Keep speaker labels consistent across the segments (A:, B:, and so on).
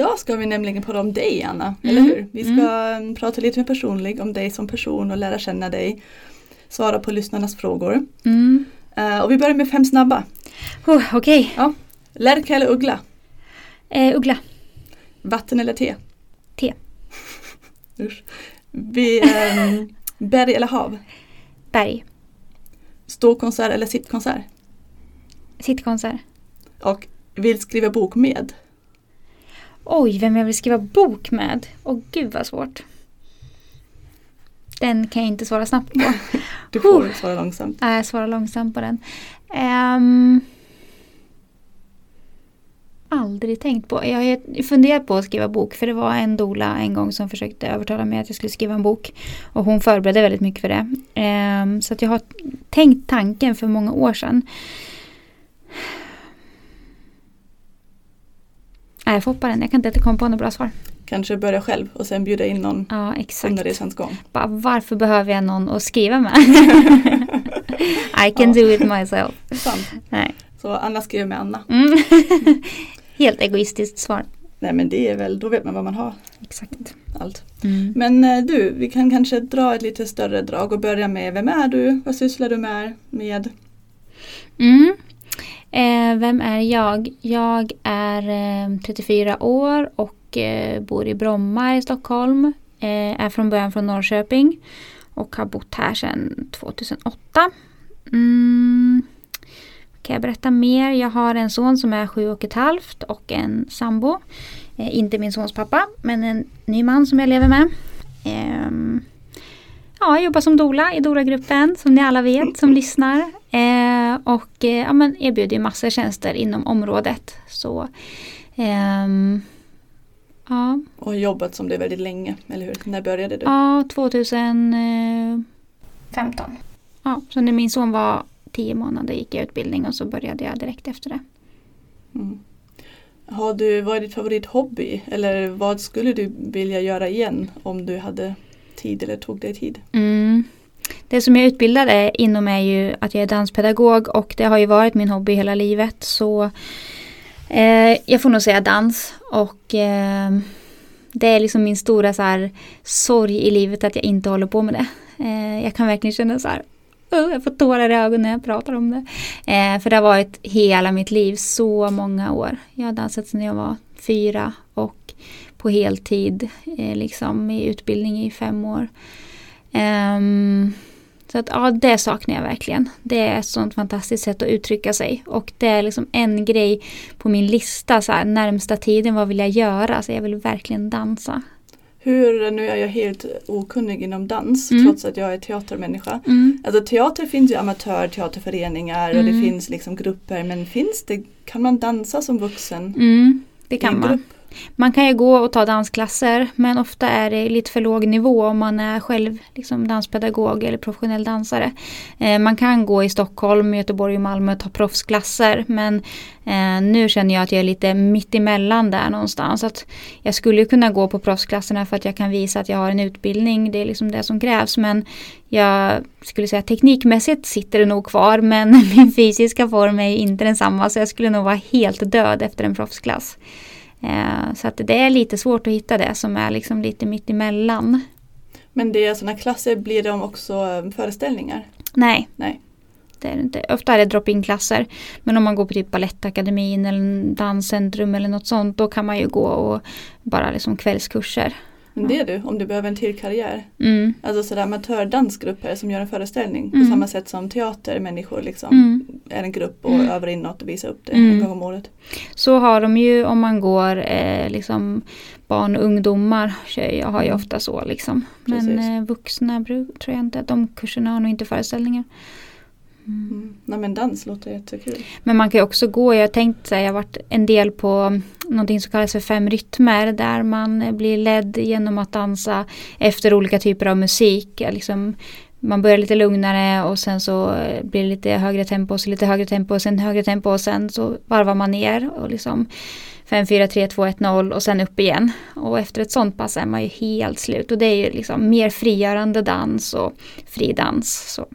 A: Idag ska vi nämligen prata om dig Anna, eller
B: Mm.
A: hur? Vi ska mm. prata lite mer personligt om dig som person och lära känna dig. Svara på lyssnarnas frågor.
B: Mm.
A: Eh, och vi börjar med fem snabba.
B: Oh, Okej,
A: Ja. Lärka eller uggla?
B: eh, uggla.
A: Vatten eller te?
B: Te.
A: Usch. Vi, ehm, berg eller hav?
B: Berg.
A: Ståkonsert eller sittkonsert?
B: Sittkonsert.
A: Och vill skriva bok med?
B: Oj, vem jag vill skriva bok med? Åh gud vad svårt. Den kan jag inte svara snabbt på.
A: Du får svara långsamt.
B: Nej, jag svarar långsamt på den. Ehm, aldrig tänkt på. Jag har funderat på att skriva bok för det var en dola en gång som försökte övertala mig att jag skulle skriva en bok. Och hon förberedde väldigt mycket för det. Ehm, så att jag har tänkt tanken för många år sedan. Nej, jag får hoppa den. Jag kan inte komma på något bra svar.
A: Kanske börja själv och sen bjuda in någon
B: Ja,
A: under
B: exakt.
A: resans gång.
B: Bara, varför behöver jag någon att skriva med? I can
A: Ja.
B: do it myself.
A: Sant.
B: Nej.
A: Så Anna skriver med Anna.
B: Mm. Helt egoistiskt svar.
A: Nej men det är väl, då vet man vad man har.
B: Exakt.
A: Allt.
B: Mm.
A: Men eh, du, vi kan kanske dra ett lite större drag och börja med vem är du? Vad sysslar du med? med?
B: Mm. Eh, vem är jag? Jag är eh, 34 år och eh, bor i Bromma i Stockholm. Eh, är från början från Norrköping och har bott här sedan 2008. Mm. Kan jag berätta mer? Jag har en son som är sju och ett halvt och en sambo. Eh, inte min sons pappa, men en ny man som jag lever med. Ehm. Ja, jag jobbar som dola i Dora-gruppen som ni alla vet som lyssnar. Eh, och eh, ja, men erbjuder ju massor tjänster inom området. Så ehm, ja,
A: Och har jobbat som det väldigt länge, eller hur? När började du?
B: ja, 2015. Ja, så när min son var tio månader gick jag utbildning och så började jag direkt efter det.
A: Mm. Har du, vad är ditt favorithobby? Eller vad skulle du vilja göra igen om du hade tid eller tog dig tid?
B: Mm. Det som jag utbildade inom är ju att jag är danspedagog och det har ju varit min hobby hela livet. Så eh, jag får nog säga dans och eh, det är liksom min stora så här, sorg i livet att jag inte håller på med det. Eh, jag kan verkligen känna så här, "Åh, jag får tårar i ögonen när jag pratar om det. Eh, för det har varit hela mitt liv, så många år. Jag har dansat sedan jag var fyra och på heltid eh, liksom i utbildning i fem år. Ehm, så att ja, det saknar jag verkligen. Det är ett sånt fantastiskt sätt att uttrycka sig. Och det är liksom en grej på min lista så här, närmsta tiden, vad vill jag göra? Så jag vill verkligen dansa.
A: Hur, nu är jag helt okunnig inom dans
B: Mm.
A: trots att jag är teatermänniska.
B: Mm.
A: Alltså teater finns ju amatörteaterföreningar och det
B: Mm.
A: finns liksom grupper men finns det, kan man dansa som vuxen?
B: Mm, det kan man.
A: grupp?
B: Man kan ju gå och ta dansklasser men ofta är det lite för låg nivå om man är själv liksom danspedagog eller professionell dansare. Eh, man kan gå i Stockholm, Göteborg och Malmö och ta proffsklasser men eh, nu känner jag att jag är lite mitt emellan där någonstans. Att jag skulle kunna gå på proffsklasserna för att jag kan visa att jag har en utbildning, det är liksom det som krävs men jag skulle säga teknikmässigt sitter det nog kvar men min fysiska form är inte densamma så jag skulle nog vara helt död efter en proffsklass. Eh, Så att det är lite svårt att hitta det som är liksom lite mitt emellan.
A: Men det är sådana klasser, blir de också eh, föreställningar?
B: Nej.
A: Nej.
B: Det är det inte. Ofta är det drop-in klasser. Men om man går på typ Balettakademin eller en danscentrum eller något sånt då kan man ju gå och bara liksom kvällskurser.
A: Men det är du, om du behöver en till karriär.
B: Mm.
A: Alltså sådär amatördansgrupper som gör en föreställning
B: Mm.
A: på samma sätt som teatermänniskor liksom
B: Mm.
A: är en grupp och
B: Mm.
A: övar in något och visar upp det
B: Mm.
A: en gång om året.
B: Så har de ju om man går eh, liksom barn och ungdomar tjejer har ju ofta så liksom. Men eh, vuxna tror jag inte att de kurserna har nog inte föreställningar. Mm.
A: Nej men dans låter jättekul.
B: Men man kan ju också gå, jag har tänkt säga, jag har varit en del på någonting som kallas för fem rytmer där man blir ledd genom att dansa efter olika typer av musik. Liksom, man börjar lite lugnare och sen så blir det lite högre tempo, så lite högre tempo och sen högre tempo och sen så varvar man ner och liksom 5, 4, 3, 2, 1, 0 och sen upp igen. Och efter ett sånt pass är man ju helt slut och det är ju liksom mer frigörande dans och fri dans. Så.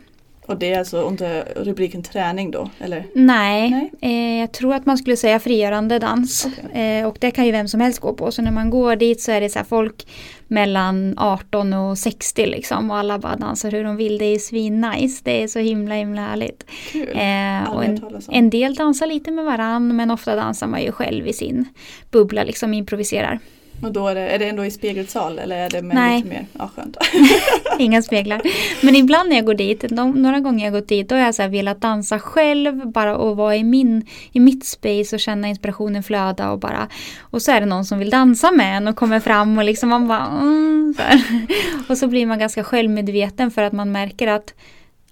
A: Och det är alltså under rubriken träning då? Eller?
B: Nej,
A: Nej.
B: Eh, jag tror att man skulle säga frigörande dans.
A: Okej.
B: Eh, och det kan ju vem som helst gå på. Så när man går dit så är det så folk mellan 18 och 60 liksom. Och alla bara dansar hur de vill. Det är svinnice. Det är så himla himla härligt.
A: Kul!
B: Eh, och en, en del dansar lite med varann men ofta dansar man ju själv i sin bubbla liksom improviserar.
A: Och då är det, är det ändå i spegelsal eller är det med
B: Nej.
A: lite mer? Ja, skönt.
B: Inga speglar. Men ibland när jag går dit, de, några gånger jag gått dit, då har jag så här velat dansa själv bara och vara i, min, i mitt space och känna inspirationen flöda och bara och så är det någon som vill dansa med en och kommer fram och liksom man bara mm, så. Och så blir man ganska självmedveten för att man märker att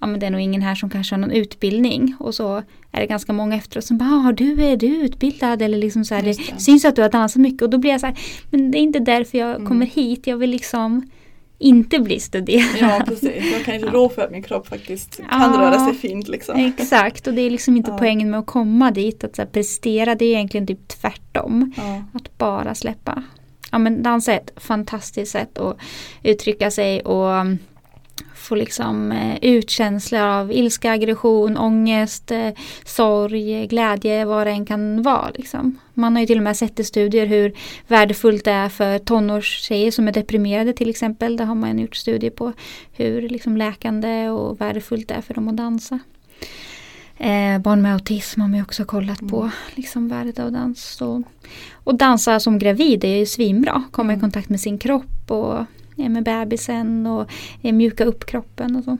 B: ja, men det är nog ingen här som kanske har någon utbildning och så är det ganska många efteråt som bara, ah, du är du utbildad eller liksom så här, det
A: det.
B: syns att du har dansat mycket och då blir jag så här, men det är inte därför jag
A: Mm.
B: kommer hit, jag vill liksom inte bli studerad.
A: Ja precis, jag kan inte
B: Ja.
A: rå för att min kropp faktiskt kan
B: Ja.
A: röra sig fint liksom.
B: Exakt, och det är liksom inte
A: Ja.
B: poängen med att komma dit, att så här, prestera, det är egentligen typ tvärtom.
A: Ja.
B: Att bara släppa. Ja men dansa är ett fantastiskt sätt att uttrycka sig och få liksom eh, ut känslor av ilska, aggression, ångest, eh, sorg, glädje, vad det än kan vara. Liksom. Man har ju till och med sett i studier hur värdefullt det är för tonårstjejer som är deprimerade till exempel. Det har man gjort studier på. Hur liksom läkande och värdefullt det är för dem att dansa. Eh, barn med autism har man ju också kollat på.
A: Mm.
B: Liksom värdet av dans. Så. Och dansa som gravid är ju svinbra. Komma i
A: Mm.
B: kontakt med sin kropp och med bebisen och eh, mjuka upp kroppen och så.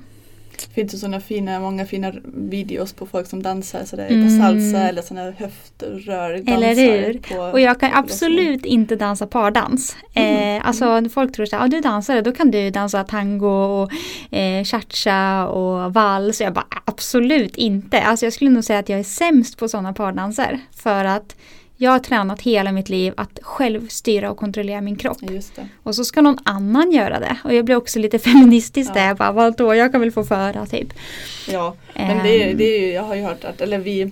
A: Det finns ju sådana fina, många fina videos på folk som dansar sådär
B: Mm.
A: på salsa eller sådana höftrör
B: Eller hur?
A: På,
B: Och jag kan absolut inte dansa pardans.
A: Mm.
B: Eh, alltså när folk tror att ah, du dansar, då kan du dansa tango och eh, cha-cha och vals. Jag bara absolut inte. Alltså jag skulle nog säga att jag är sämst på sådana pardanser. För att jag har tränat hela mitt liv att själv styra och kontrollera min kropp.
A: Det.
B: Och så ska någon annan göra det. Och jag blir också lite feministisk
A: Ja.
B: där. Jag bara, vadå, jag kan väl få föra typ.
A: Ja, men det, är-
B: Ehm.
A: det är ju, jag har ju hört att, eller vi,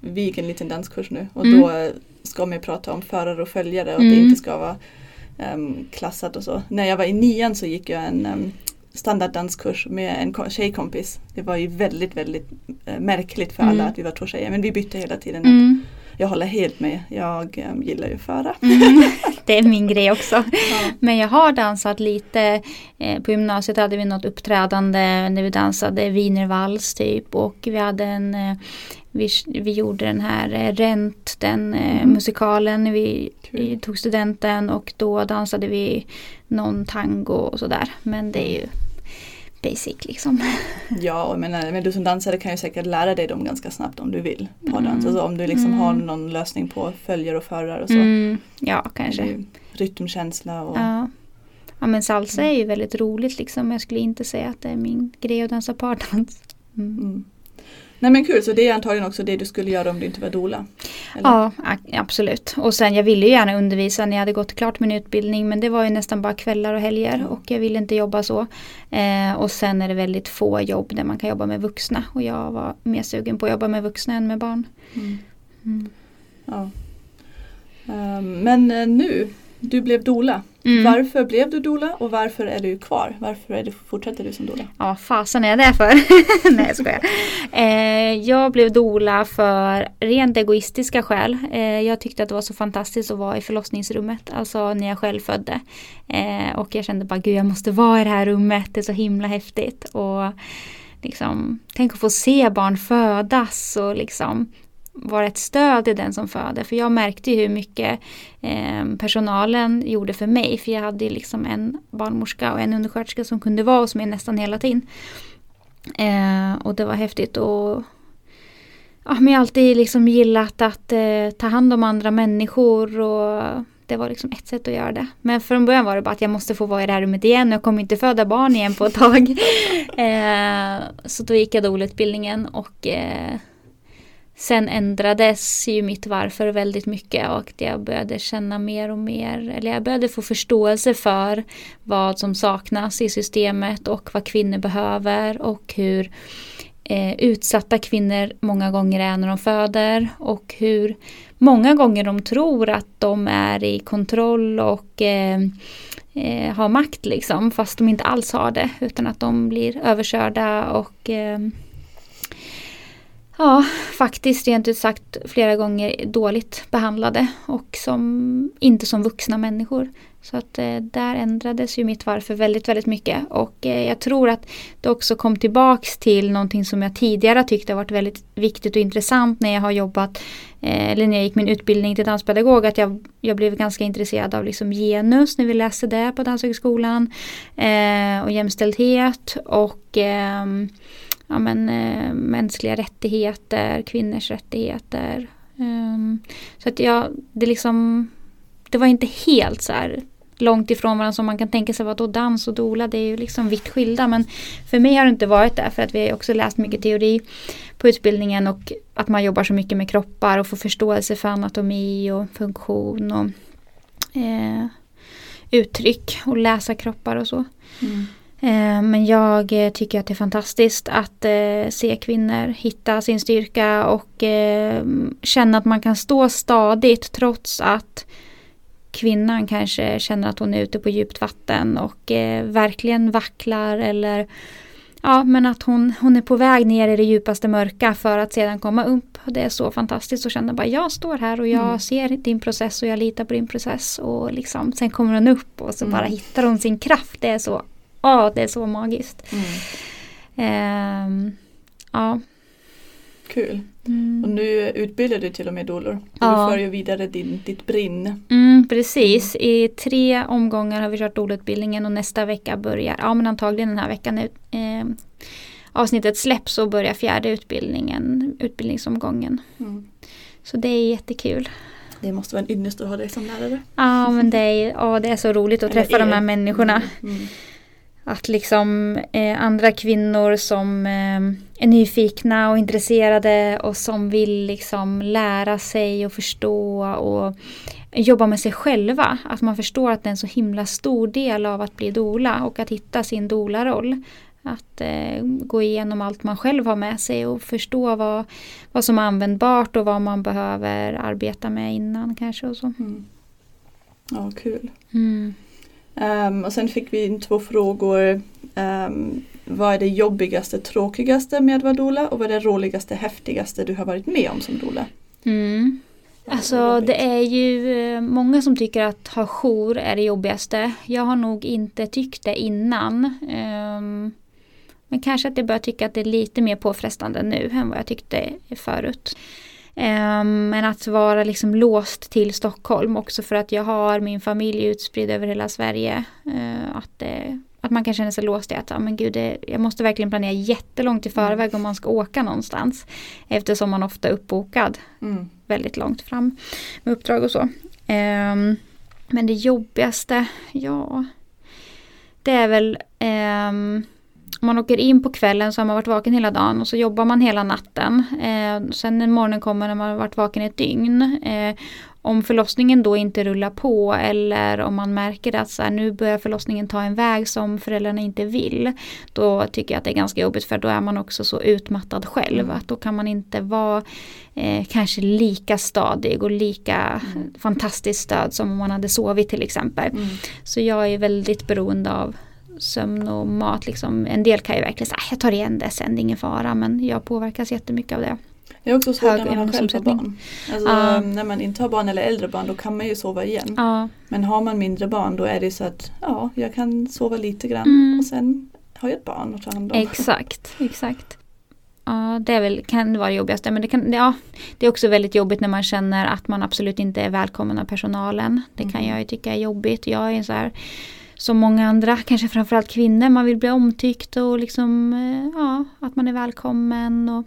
A: vi gick en liten danskurs nu och
B: Mm.
A: då ska man ju prata om förare och följare och att det
B: Mm.
A: inte ska vara um, klassat och så. När jag var i nian så gick jag en um, standarddanskurs med en ko- tjejkompis. Det var ju väldigt, väldigt eh, märkligt för alla
B: Mm.
A: att vi var två tjejer men vi bytte hela tiden.
B: Mm.
A: Jag håller helt med, jag um, gillar ju föra.
B: Mm. Det är min grej också.
A: Ja.
B: Men jag har dansat lite. Eh, på gymnasiet hade vi något uppträdande när vi dansade wienervals typ. Och vi hade en eh, vi, vi gjorde den här eh, Rent, den eh,
A: Mhm.
B: musikalen vi, vi tog studenten och då dansade vi någon tango och sådär. Men det är ju basic liksom.
A: Ja, menar, men du som dansare kan ju säkert lära dig dem ganska snabbt om du vill. På
B: Mm.
A: Alltså om du liksom har
B: Mm.
A: någon lösning på följer och förare och så.
B: Mm, ja, kanske.
A: Rytmkänsla och
B: Ja. ja men salsa är ju väldigt roligt liksom. Jag skulle inte säga att det är min grej att dansa pardans. Mm.
A: Nej men kul, så det är antagligen också det du skulle göra om du inte var? Eller?
B: Ja, absolut. Och sen jag ville ju gärna undervisa när jag hade gått klart min utbildning men det var ju nästan bara kvällar och helger och jag ville inte jobba så. Eh, och sen är det väldigt få jobb där man kan jobba med vuxna och jag var mer sugen på att jobba med vuxna än med barn.
A: Mm.
B: Mm.
A: Ja. Ehm, men eh, nu, du blev doula.
B: Mm.
A: Varför blev du doula och varför är du kvar? Varför är du, fortsätter du som doula?
B: Ja, fasen är jag det för? Nej, jag skojar. Eh, jag blev dola för rent egoistiska skäl. Eh, jag tyckte att det var så fantastiskt att vara i förlossningsrummet, alltså när jag själv födde. Eh, och jag kände bara, gud jag måste vara i det här rummet, det är så himla häftigt. Och liksom, tänk att få se barn födas och liksom vara ett stöd till den som föder. För jag märkte ju hur mycket eh, personalen gjorde för mig. För jag hade ju liksom en barnmorska och en undersköterska som kunde vara hos mig nästan hela tiden. Eh, och det var häftigt och ja, men jag har alltid liksom gillat att eh, ta hand om andra människor och det var liksom ett sätt att göra det. Men från början var det bara att jag måste få vara i det här rummet igen. Jag kommer inte föda barn igen på ett tag. eh, så då gick jag då utbildningen och eh, sen ändrades ju mitt varför väldigt mycket och jag började känna mer och mer, eller jag började få förståelse för vad som saknas i systemet och vad kvinnor behöver och hur eh, utsatta kvinnor många gånger är när de föder och hur många gånger de tror att de är i kontroll och eh, eh, har makt liksom fast de inte alls har det utan att de blir överkörda och eh, ja, faktiskt rent ut sagt flera gånger dåligt behandlade och som inte som vuxna människor. Så att eh, där ändrades ju mitt varför väldigt, väldigt mycket och eh, jag tror att det också kom tillbaks till någonting som jag tidigare tyckte varit väldigt viktigt och intressant när jag har jobbat eh, eller när jag gick min utbildning till danspedagog att jag, jag blev ganska intresserad av liksom genus när vi läste det på Danshögskolan eh, och jämställdhet och ehm, ja, men, eh, mänskliga rättigheter, kvinnors rättigheter. Um, så att jag, det liksom, det var inte helt så här långt ifrån varandra som man kan tänka sig vad då dans och dola det är ju liksom vitt skilda men för mig har det inte varit det för att vi har också läst mycket teori på utbildningen och att man jobbar så mycket med kroppar och får förståelse för anatomi och funktion och eh, uttryck och läsa kroppar och så. Mm. Eh, men jag eh, tycker att det är fantastiskt att eh, se kvinnor hitta sin styrka och känna att man kan stå stadigt trots att kvinnan kanske känner att hon är ute på djupt vatten och verkligen vacklar eller Ja men att hon, hon är på väg ner i det djupaste mörka för att sedan komma upp. Det är så fantastiskt att känna bara jag står här och jag mm. ser din process och jag litar på din process. Och liksom, sen kommer hon upp och så mm. bara hittar hon sin kraft. Det är så Åh, det är så magiskt. Mm. Eh, ja.
A: Kul. Mm. Och nu utbildar du till och med dolor. Ja. Du för ju vidare din, ditt brinn.
B: Mm, precis, i tre omgångar har vi kört dolutbildningen och nästa vecka börjar, ja men antagligen den här veckan nu. Eh, avsnittet släpps och börjar fjärde utbildningen, utbildningsomgången. Mm. Så det är jättekul.
A: Det måste vara en ynnest att ha dig som lärare.
B: Ja men det är, åh, det är så roligt att träffa de här människorna. Mm att liksom eh, andra kvinnor som eh, är nyfikna och intresserade och som vill liksom lära sig och förstå och jobba med sig själva. Att man förstår att det är en så himla stor del av att bli dola och att hitta sin dola-roll. Att eh, gå igenom allt man själv har med sig och förstå vad, vad som är användbart och vad man behöver arbeta med innan kanske. Och så. Mm.
A: Ja, kul. Mm. Um, och sen fick vi två frågor. Um, vad är det jobbigaste, tråkigaste med att vara doula och vad är det roligaste, häftigaste du har varit med om som doula?
B: Mm. Alltså det är ju eh, många som tycker att ha jour är det jobbigaste. Jag har nog inte tyckt det innan. Um, men kanske att jag börjar tycka att det är lite mer påfrestande nu än vad jag tyckte förut. Um, men att vara liksom låst till Stockholm också för att jag har min familj utspridd över hela Sverige. Uh, att, att man kan känna sig låst i att ja, men gud, det, jag måste verkligen planera jättelångt i förväg om man ska åka någonstans. Eftersom man ofta är uppbokad mm. väldigt långt fram med uppdrag och så. Um, men det jobbigaste, ja det är väl man åker in på kvällen så har man varit vaken hela dagen och så jobbar man hela natten. Eh, sen när morgonen kommer när man har varit vaken ett dygn. Eh, om förlossningen då inte rullar på eller om man märker att så här, nu börjar förlossningen ta en väg som föräldrarna inte vill. Då tycker jag att det är ganska jobbigt för då är man också så utmattad själv. Mm. Att då kan man inte vara eh, kanske lika stadig och lika mm. fantastiskt stöd som om man hade sovit till exempel. Mm. Så jag är väldigt beroende av sömn och mat. Liksom. En del kan ju verkligen säga jag tar igen det sen, det är ingen fara. Men jag påverkas jättemycket av det.
A: Det är också svårt när man själv har barn. Alltså, ja. När man inte har barn eller äldre barn då kan man ju sova igen. Ja. Men har man mindre barn då är det så att ja, jag kan sova lite grann mm. och sen har jag ett barn att ta hand om.
B: Exakt, exakt. Ja, det är väl, kan vara det jobbigaste. Men det, kan, ja, det är också väldigt jobbigt när man känner att man absolut inte är välkommen av personalen. Det kan mm. jag ju tycka är jobbigt. Jag är så här som många andra, kanske framförallt kvinnor, man vill bli omtyckt och liksom, eh, ja, att man är välkommen och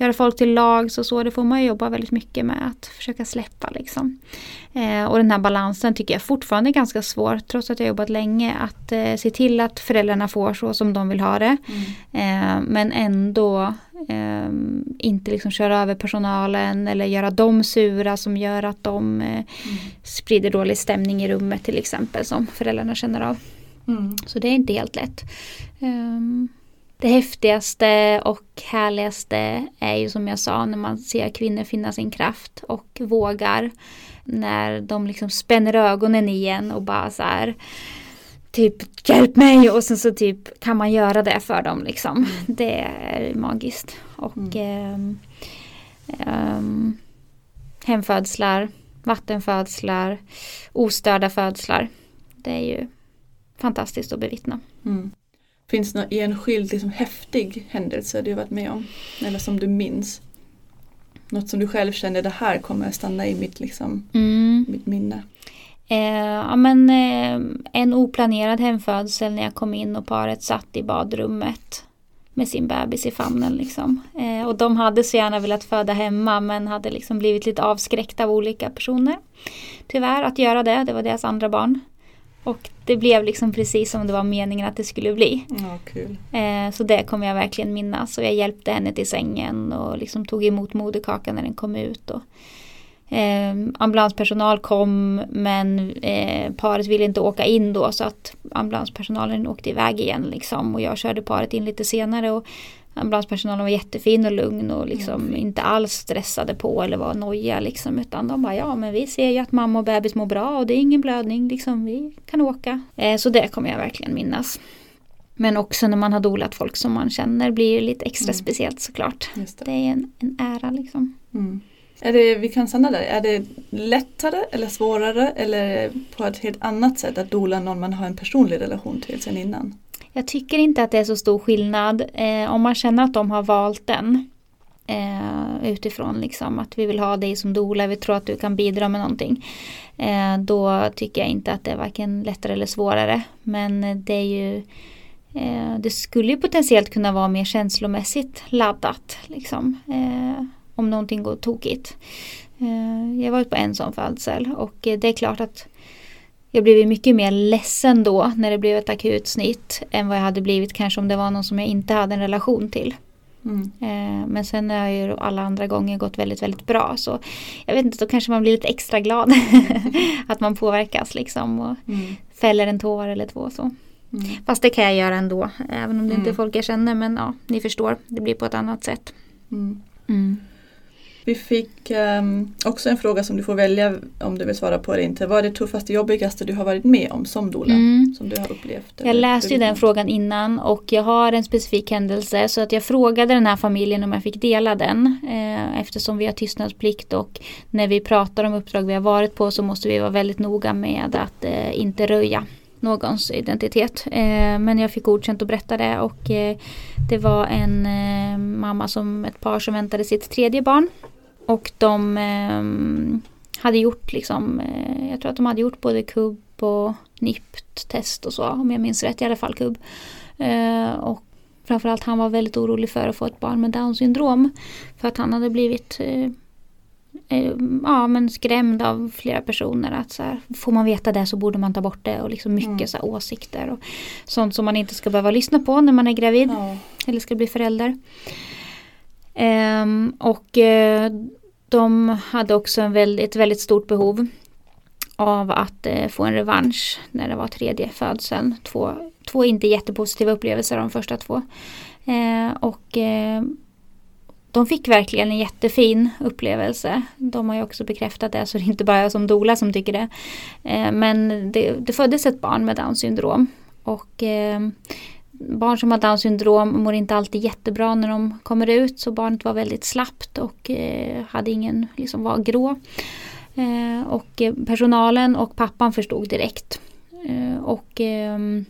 B: göra folk till lag så, så det får man jobba väldigt mycket med att försöka släppa liksom. Eh, och den här balansen tycker jag fortfarande är ganska svår trots att jag jobbat länge att eh, se till att föräldrarna får så som de vill ha det. Mm. Eh, men ändå eh, inte liksom köra över personalen eller göra dem sura som gör att de eh, mm. sprider dålig stämning i rummet till exempel som föräldrarna känner av. Mm. Så det är inte helt lätt. Um, det häftigaste och härligaste är ju som jag sa när man ser kvinnor finna sin kraft och vågar. När de liksom spänner ögonen igen och bara så här typ hjälp mig och sen så typ kan man göra det för dem liksom. Mm. Det är magiskt. Och mm. eh, eh, hemfödslar, vattenfödslar, ostörda födslar. Det är ju fantastiskt att bevittna. Mm.
A: Finns det någon enskild liksom, häftig händelse du har varit med om? Eller som du minns? Något som du själv känner, det här kommer att stanna i mitt, liksom, mm. mitt minne?
B: Eh, ja, men, eh, en oplanerad hemfödsel när jag kom in och paret satt i badrummet med sin bebis i famnen. Liksom. Eh, och de hade så gärna velat föda hemma men hade liksom blivit lite avskräckta av olika personer. Tyvärr att göra det, det var deras andra barn. Och det blev liksom precis som det var meningen att det skulle bli.
A: Ja, kul.
B: Eh, så det kommer jag verkligen minnas. Och jag hjälpte henne till sängen och liksom tog emot moderkakan när den kom ut. Och, eh, ambulanspersonal kom men eh, paret ville inte åka in då så att ambulanspersonalen åkte iväg igen liksom. Och jag körde paret in lite senare. Och ambulanspersonalen var jättefin och lugn och liksom mm. inte alls stressade på eller var nojiga liksom utan de bara ja men vi ser ju att mamma och bebis mår bra och det är ingen blödning liksom vi kan åka. Eh, så det kommer jag verkligen minnas. Men också när man har dolat folk som man känner blir det lite extra mm. speciellt såklart. Det. det. är en, en ära liksom.
A: Mm. Är det, vi kan stanna där, är det lättare eller svårare eller på ett helt annat sätt att dola någon man har en personlig relation till sen innan?
B: Jag tycker inte att det är så stor skillnad eh, om man känner att de har valt den. Eh, utifrån liksom att vi vill ha dig som doula, vi tror att du kan bidra med någonting. Eh, då tycker jag inte att det är varken lättare eller svårare. Men det är ju eh, Det skulle ju potentiellt kunna vara mer känslomässigt laddat. Liksom, eh, om någonting går tokigt. Eh, jag har varit på en sån födsel och eh, det är klart att jag blev mycket mer ledsen då när det blev ett akut snitt än vad jag hade blivit kanske om det var någon som jag inte hade en relation till. Mm. Eh, men sen har ju alla andra gånger gått väldigt, väldigt bra. Så jag vet inte, då kanske man blir lite extra glad. att man påverkas liksom och mm. fäller en tår eller två. Så. Mm. Fast det kan jag göra ändå, även om det inte är mm. folk jag känner. Men ja, ni förstår, det blir på ett annat sätt.
A: Vi fick um, också en fråga som du får välja om du vill svara på eller inte. Vad är det tuffaste jobbigaste du har varit med om som doula? Mm. Som du har upplevt?
B: Jag läste ju den frågan innan och jag har en specifik händelse så att jag frågade den här familjen om jag fick dela den. Eh, eftersom vi har tystnadsplikt och när vi pratar om uppdrag vi har varit på så måste vi vara väldigt noga med att eh, inte röja någons identitet. Eh, men jag fick godkänt att berätta det och eh, det var en eh, mamma som ett par som väntade sitt tredje barn. Och de eh, hade gjort liksom, eh, jag tror att de hade gjort både kubb och NIPT-test och så om jag minns rätt, i alla fall kubb. Eh, och framförallt han var väldigt orolig för att få ett barn med down syndrom. För att han hade blivit eh, eh, ja, men skrämd av flera personer. Att så här, får man veta det så borde man ta bort det. Och liksom mycket mm. så här, åsikter. Och sånt som man inte ska behöva lyssna på när man är gravid. Ja. Eller ska bli förälder. Um, och uh, de hade också en väldigt, ett väldigt stort behov av att eh, få en revansch när det var tredje födseln. Två, två inte jättepositiva upplevelser de första två. Eh, och eh, de fick verkligen en jättefin upplevelse. De har ju också bekräftat det så det är inte bara jag som dola som tycker det. Eh, men det, det föddes ett barn med Downs syndrom. Och eh, barn som har Downs syndrom mår inte alltid jättebra när de kommer ut. Så barnet var väldigt slappt och eh, hade ingen, liksom var grå. Eh, och eh, personalen och pappan förstod direkt. Eh, och ehm,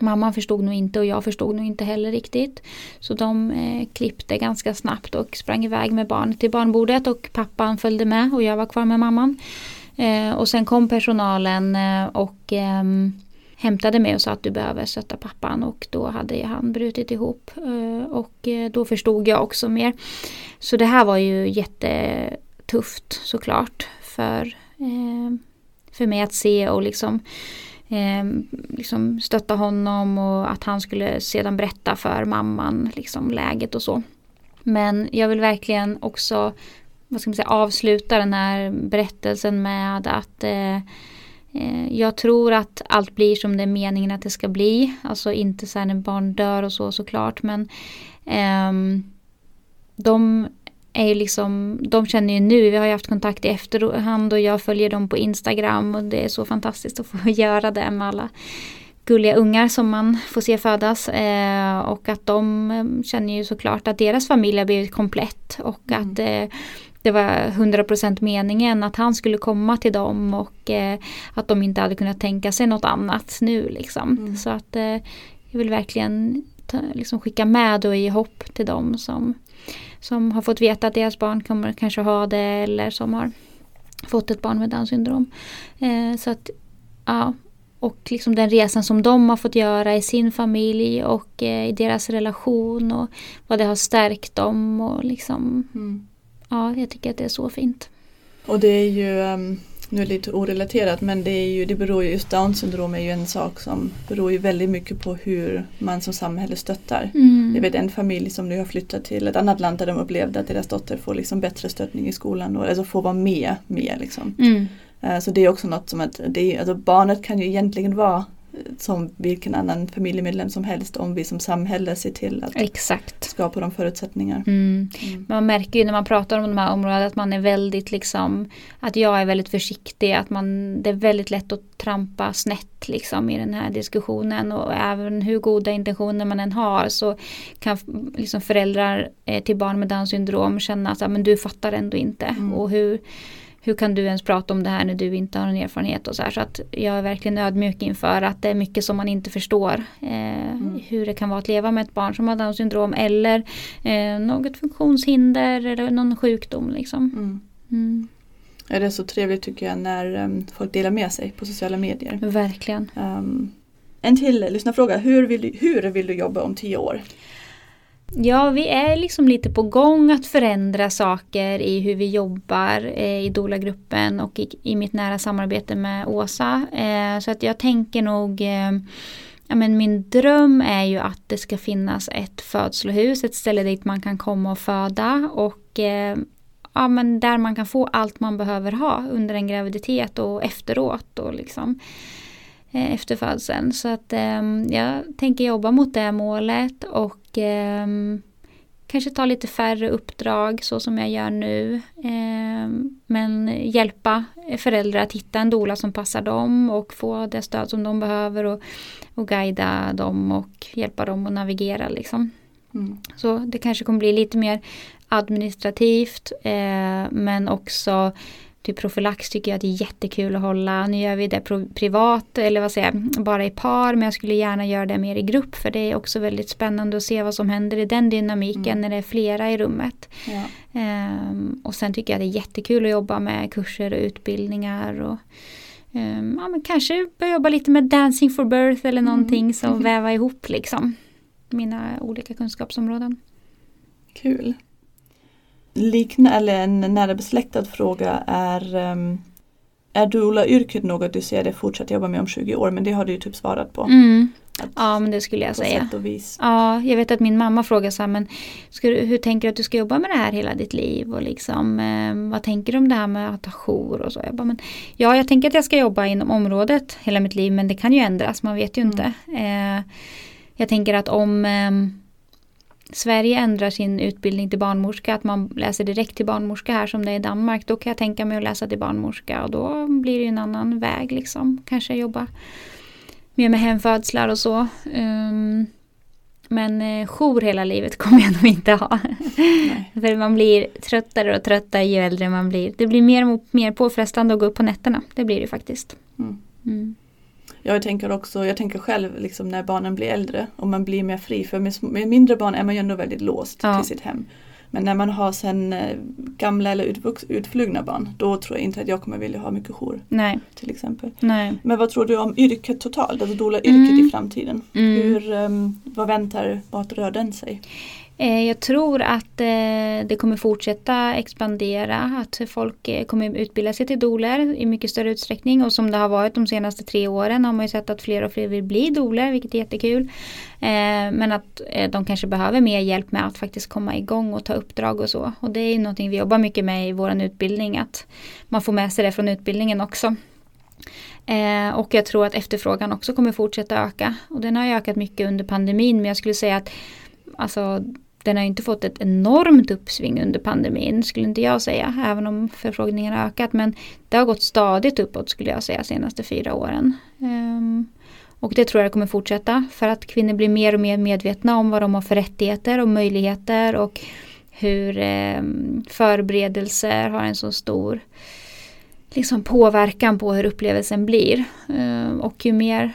B: Mamman förstod nog inte och jag förstod nog inte heller riktigt. Så de eh, klippte ganska snabbt och sprang iväg med barnet till barnbordet och pappan följde med och jag var kvar med mamman. Eh, och sen kom personalen och ehm, hämtade mig och sa att du behöver stötta pappan och då hade han brutit ihop. Eh, och eh, då förstod jag också mer. Så det här var ju jättetufft såklart för, eh, för mig att se och liksom, liksom stötta honom och att han skulle sedan berätta för mamman liksom läget och så. Men jag vill verkligen också vad ska man säga, avsluta den här berättelsen med att Eh, jag tror att allt blir som det är meningen att det ska bli. Alltså inte så här när barn dör och så såklart. Men eh, de är ju liksom, de känner ju nu, vi har ju haft kontakt i efterhand och jag följer dem på Instagram och det är så fantastiskt att få göra det med alla gulliga ungar som man får se födas. Eh, och att de eh, känner ju såklart att deras familj har blivit komplett. Och mm. att eh, det var 100% meningen att han skulle komma till dem och eh, att de inte hade kunnat tänka sig något annat nu. Liksom. Mm. Så att eh, jag vill verkligen ta, liksom skicka med och ge hopp till dem som, som har fått veta att deras barn kommer kanske ha det eller som har fått ett barn med Downs syndrom. Eh, så att, ja, och liksom den resan som de har fått göra i sin familj och eh, i deras relation och vad det har stärkt dem. Och liksom, mm. Ja, jag tycker att det är så fint.
A: Och det är ju, um, nu är det lite orelaterat, men det, är ju, det beror ju, just down syndrom är ju en sak som beror ju väldigt mycket på hur man som samhälle stöttar. Mm. Jag vet en familj som nu har flyttat till ett annat land där de upplevde att deras dotter får liksom bättre stöttning i skolan, och, alltså får vara med mer. Liksom. Mm. Uh, så det är också något som att det, alltså barnet kan ju egentligen vara som vilken annan familjemedlem som helst om vi som samhälle ser till att
B: Exakt.
A: skapa de förutsättningar.
B: Mm. Mm. Man märker ju när man pratar om de här områdena att man är väldigt liksom att jag är väldigt försiktig, att man, det är väldigt lätt att trampa snett liksom i den här diskussionen och även hur goda intentioner man än har så kan liksom föräldrar eh, till barn med Downs syndrom känna att men du fattar ändå inte mm. och hur hur kan du ens prata om det här när du inte har någon erfarenhet och så här. Så att jag är verkligen ödmjuk inför att det är mycket som man inte förstår. Eh, mm. Hur det kan vara att leva med ett barn som har Downs syndrom eller eh, något funktionshinder eller någon sjukdom. Liksom. Mm.
A: Mm. Ja, det är så trevligt tycker jag när um, folk delar med sig på sociala medier.
B: Verkligen.
A: Um, en till lyssnarfråga. Hur vill, du, hur vill du jobba om tio år?
B: Ja, vi är liksom lite på gång att förändra saker i hur vi jobbar eh, i Dola-gruppen och i, i, mitt nära samarbete med Åsa. Eh, så att jag tänker nog eh, Ja, men min dröm är ju att det ska finnas ett födslohus, ett ställe dit man kan komma och föda och eh, ja, men där man kan få allt man behöver ha under en graviditet och efteråt. Och liksom, eh, efter födseln. Så att eh, jag tänker jobba mot det målet och eh, kanske ta lite färre uppdrag så som jag gör nu. Eh, men hjälpa föräldrar att hitta en dola som passar dem och få det stöd som de behöver och, och guida dem och hjälpa dem att navigera. Liksom. Mm. Så det kanske kommer bli lite mer administrativt eh, men också Typ profylax tycker jag att det är jättekul att hålla. Nu gör vi det privat eller vad säger jag, bara i par men jag skulle gärna göra det mer i grupp för det är också väldigt spännande att se vad som händer i den dynamiken mm. när det är flera i rummet. Ja. Um, och sen tycker jag det är jättekul att jobba med kurser och utbildningar och um, ja, men kanske börja jobba lite med Dancing for birth eller mm. någonting mm. som väva ihop liksom mina olika kunskapsområden.
A: Kul likna, eller en nära besläktad fråga är um, Är doula-yrket något du ser dig fortsätta jobba med om 20 år? Men det har du ju typ svarat på.
B: Mm. Ja men det skulle jag säga. Ja, jag vet att min mamma frågar så här, men du, hur tänker du att du ska jobba med det här hela ditt liv? Och liksom, eh, vad tänker du om det här med att ha jour och så? Jag bara, men, ja, jag tänker att jag ska jobba inom området hela mitt liv men det kan ju ändras, man vet ju mm. inte. Eh, jag tänker att om eh, Sverige ändrar sin utbildning till barnmorska, att man läser direkt till barnmorska här som det är i Danmark, då kan jag tänka mig att läsa till barnmorska och då blir det en annan väg liksom. Kanske jobba mer med hemfödslar och så. Um, men eh, jour hela livet kommer jag nog inte ha. För man blir tröttare och tröttare ju äldre man blir. Det blir mer och mer påfrestande att gå upp på nätterna. Det blir det faktiskt. Mm. Mm.
A: Jag tänker också, jag tänker själv liksom när barnen blir äldre och man blir mer fri. För med, med mindre barn är man ju ändå väldigt låst ja. till sitt hem. Men när man har sen eh, gamla eller utvux, utflugna barn då tror jag inte att jag kommer vilja ha mycket jour.
B: Nej.
A: Till exempel.
B: Nej.
A: Men vad tror du om yrket totalt, alltså doula-yrket mm. i framtiden? Mm. Hur, um, vad väntar, vart rör den sig?
B: Eh, jag tror att eh, det kommer fortsätta expandera, att folk eh, kommer utbilda sig till doler i mycket större utsträckning och som det har varit de senaste tre åren har man ju sett att fler och fler vill bli doler, vilket är jättekul. Men att de kanske behöver mer hjälp med att faktiskt komma igång och ta uppdrag och så. Och det är ju någonting vi jobbar mycket med i vår utbildning, att man får med sig det från utbildningen också. och jag tror att efterfrågan också kommer fortsätta öka. Och den har ökat mycket under pandemin men jag skulle säga att alltså, den har inte fått ett enormt uppsving under pandemin skulle inte jag säga. Även om förfrågningarna har ökat. Men det har gått stadigt uppåt skulle jag säga senaste fyra åren. Um, Och det tror jag kommer fortsätta för att kvinnor blir mer och mer medvetna om vad de har för rättigheter och möjligheter och hur um, förberedelser har en så stor liksom, påverkan på hur upplevelsen blir. Um, och ju mer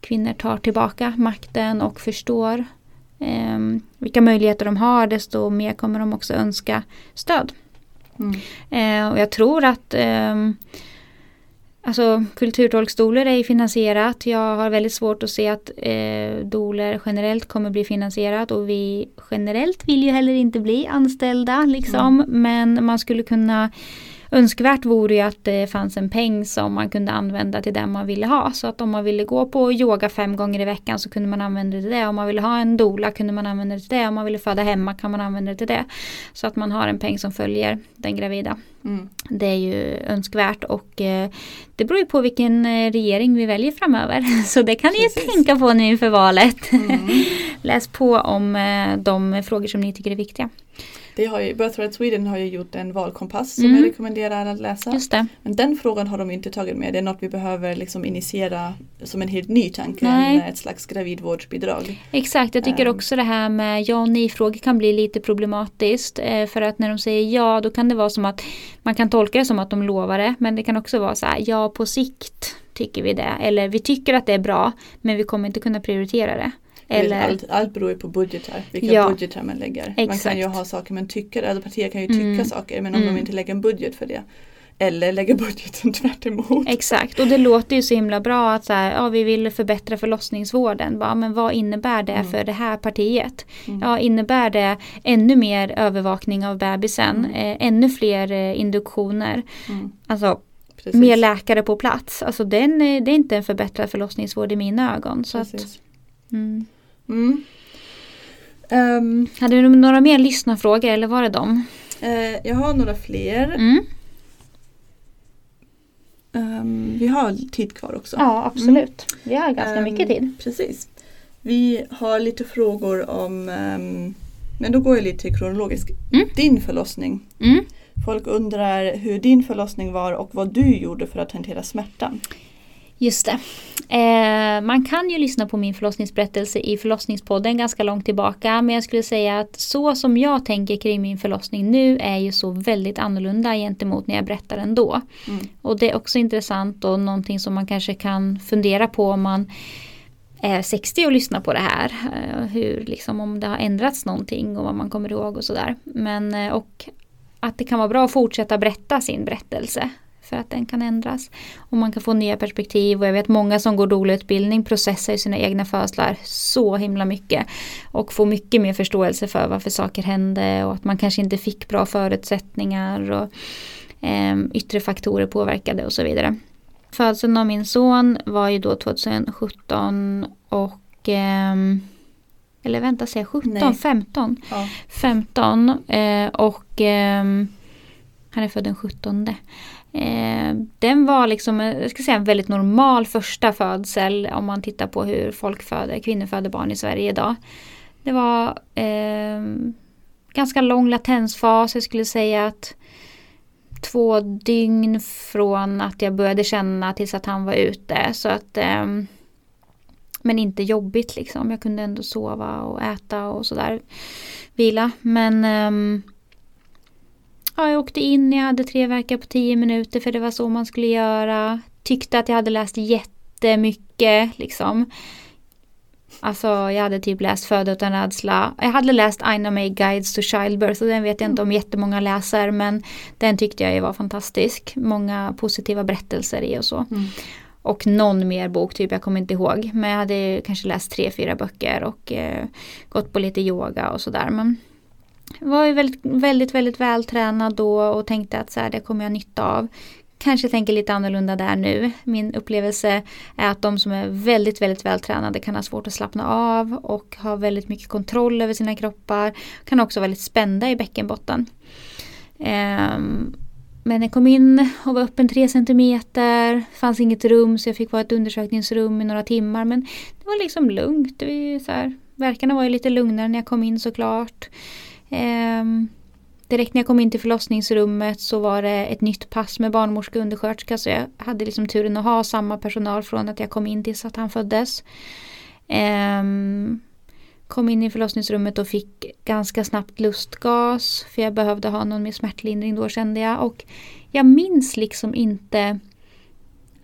B: kvinnor tar tillbaka makten och förstår eh, vilka möjligheter de har desto mer kommer de också önska stöd. Mm. Eh, och jag tror att eh, Alltså kulturtolkstolar är finansierat. Jag har väldigt svårt att se att eh, doler generellt kommer bli finansierat och vi generellt vill ju heller inte bli anställda liksom. Mm. Men man skulle kunna Önskvärt vore ju att det fanns en peng som man kunde använda till det man ville ha. Så att om man ville gå på yoga fem gånger i veckan så kunde man använda det till det. Om man ville ha en dola kunde man använda det till det. Om man ville föda hemma kan man använda det till det. Så att man har en peng som följer den gravida. Mm. Det är ju önskvärt och eh, det beror ju på vilken eh, regering vi väljer framöver. Så det kan Precis. ni ju tänka på nu inför valet. Mm. Läs på om eh, de frågor som ni tycker är viktiga.
A: Det har ju, Birthright Sweden har ju gjort en valkompass som mm. jag rekommenderar att läsa.
B: Just det.
A: Men den frågan har de inte tagit med. Det är något vi behöver liksom initiera som en helt ny tanke än ett slags gravidvårdsbidrag.
B: Exakt, jag tycker um. också det här med ja och nej-frågor kan bli lite problematiskt. Eh, för att när de säger ja då kan det vara som att man kan tolka det som att de lovar det. Men det kan också vara så här ja på sikt tycker vi det. Eller vi tycker att det är bra men vi kommer inte kunna prioritera det.
A: Eller... Allt, allt beror ju på budgetar, vilka ja, budgetar man lägger. Exakt. Man kan ju ha saker man tycker, alltså partier kan ju tycka mm. saker men om mm. de inte lägger en budget för det eller lägga budgeten tvärt emot.
B: Exakt och det låter ju så himla bra att så här, ja, vi vill förbättra förlossningsvården. Bara, men vad innebär det mm. för det här partiet? Mm. Ja, innebär det ännu mer övervakning av bebisen? Mm. Eh, ännu fler eh, induktioner? Mm. Alltså Precis. mer läkare på plats. Alltså den, det är inte en förbättrad förlossningsvård i mina ögon. Så att, mm. Um, Hade du några mer lyssnarfrågor eller var det dem?
A: Uh, jag har några fler. Mm. Um, vi har tid kvar också.
B: Ja absolut. Mm. Vi har ganska um, mycket tid.
A: Precis. Vi har lite frågor om, men då går jag lite kronologiskt. Mm. Din förlossning. Mm. Folk undrar hur din förlossning var och vad du gjorde för att hantera smärtan.
B: Just det. Eh, man kan ju lyssna på min förlossningsberättelse i förlossningspodden ganska långt tillbaka. Men jag skulle säga att så som jag tänker kring min förlossning nu är ju så väldigt annorlunda gentemot när jag berättar den då. Mm. Och det är också intressant och någonting som man kanske kan fundera på om man är 60 och lyssnar på det här. Eh, hur, liksom, om det har ändrats någonting och vad man kommer ihåg och sådär. Men eh, och att det kan vara bra att fortsätta berätta sin berättelse för att den kan ändras. Och man kan få nya perspektiv och jag vet många som går doula-utbildning processar i sina egna födslar så himla mycket. Och får mycket mer förståelse för varför saker hände och att man kanske inte fick bra förutsättningar och eh, yttre faktorer påverkade och så vidare. Födseln av min son var ju då 2017 och eh, eller vänta, säger 17? Nej. 15. Ja. 15 eh, och eh, han är född den 17. Eh, den var liksom eh, jag ska säga, en väldigt normal första födsel om man tittar på hur folk föder, kvinnor föder barn i Sverige idag. Det var eh, ganska lång latensfas, jag skulle säga att två dygn från att jag började känna tills att han var ute. Så att, eh, men inte jobbigt liksom. Jag kunde ändå sova och äta och sådär. Vila. Men eh, Ja, jag åkte in, jag hade tre verkar på tio minuter för det var så man skulle göra. Tyckte att jag hade läst jättemycket liksom. Alltså jag hade typ läst Föda utan rädsla. Jag hade läst Aina May Guides to Childbirth och den vet jag inte om jättemånga läser men den tyckte jag var fantastisk. Många positiva berättelser i och så. Mm. Och någon mer bok, typ jag kommer inte ihåg. Men jag hade kanske läst tre, fyra böcker och eh, gått på lite yoga och sådär. Men var ju väldigt, väldigt, väldigt vältränad då och tänkte att så här, det kommer jag nytta av. Kanske tänker lite annorlunda där nu. Min upplevelse är att de som är väldigt, väldigt vältränade kan ha svårt att slappna av och ha väldigt mycket kontroll över sina kroppar. Kan också vara väldigt spända i bäckenbotten. Um, men jag kom in och var öppen tre centimeter. fanns inget rum så jag fick vara ett undersökningsrum i några timmar. Men det var liksom lugnt. Värkarna så här, verkarna var ju lite lugnare när jag kom in såklart. Ehm, direkt när jag kom in till förlossningsrummet så var det ett nytt pass med barnmorska och undersköterska så jag hade liksom turen att ha samma personal från att jag kom in tills att han föddes. Um, kom in i förlossningsrummet och fick ganska snabbt lustgas för jag behövde ha någon mer smärtlindring då kände jag och jag minns liksom inte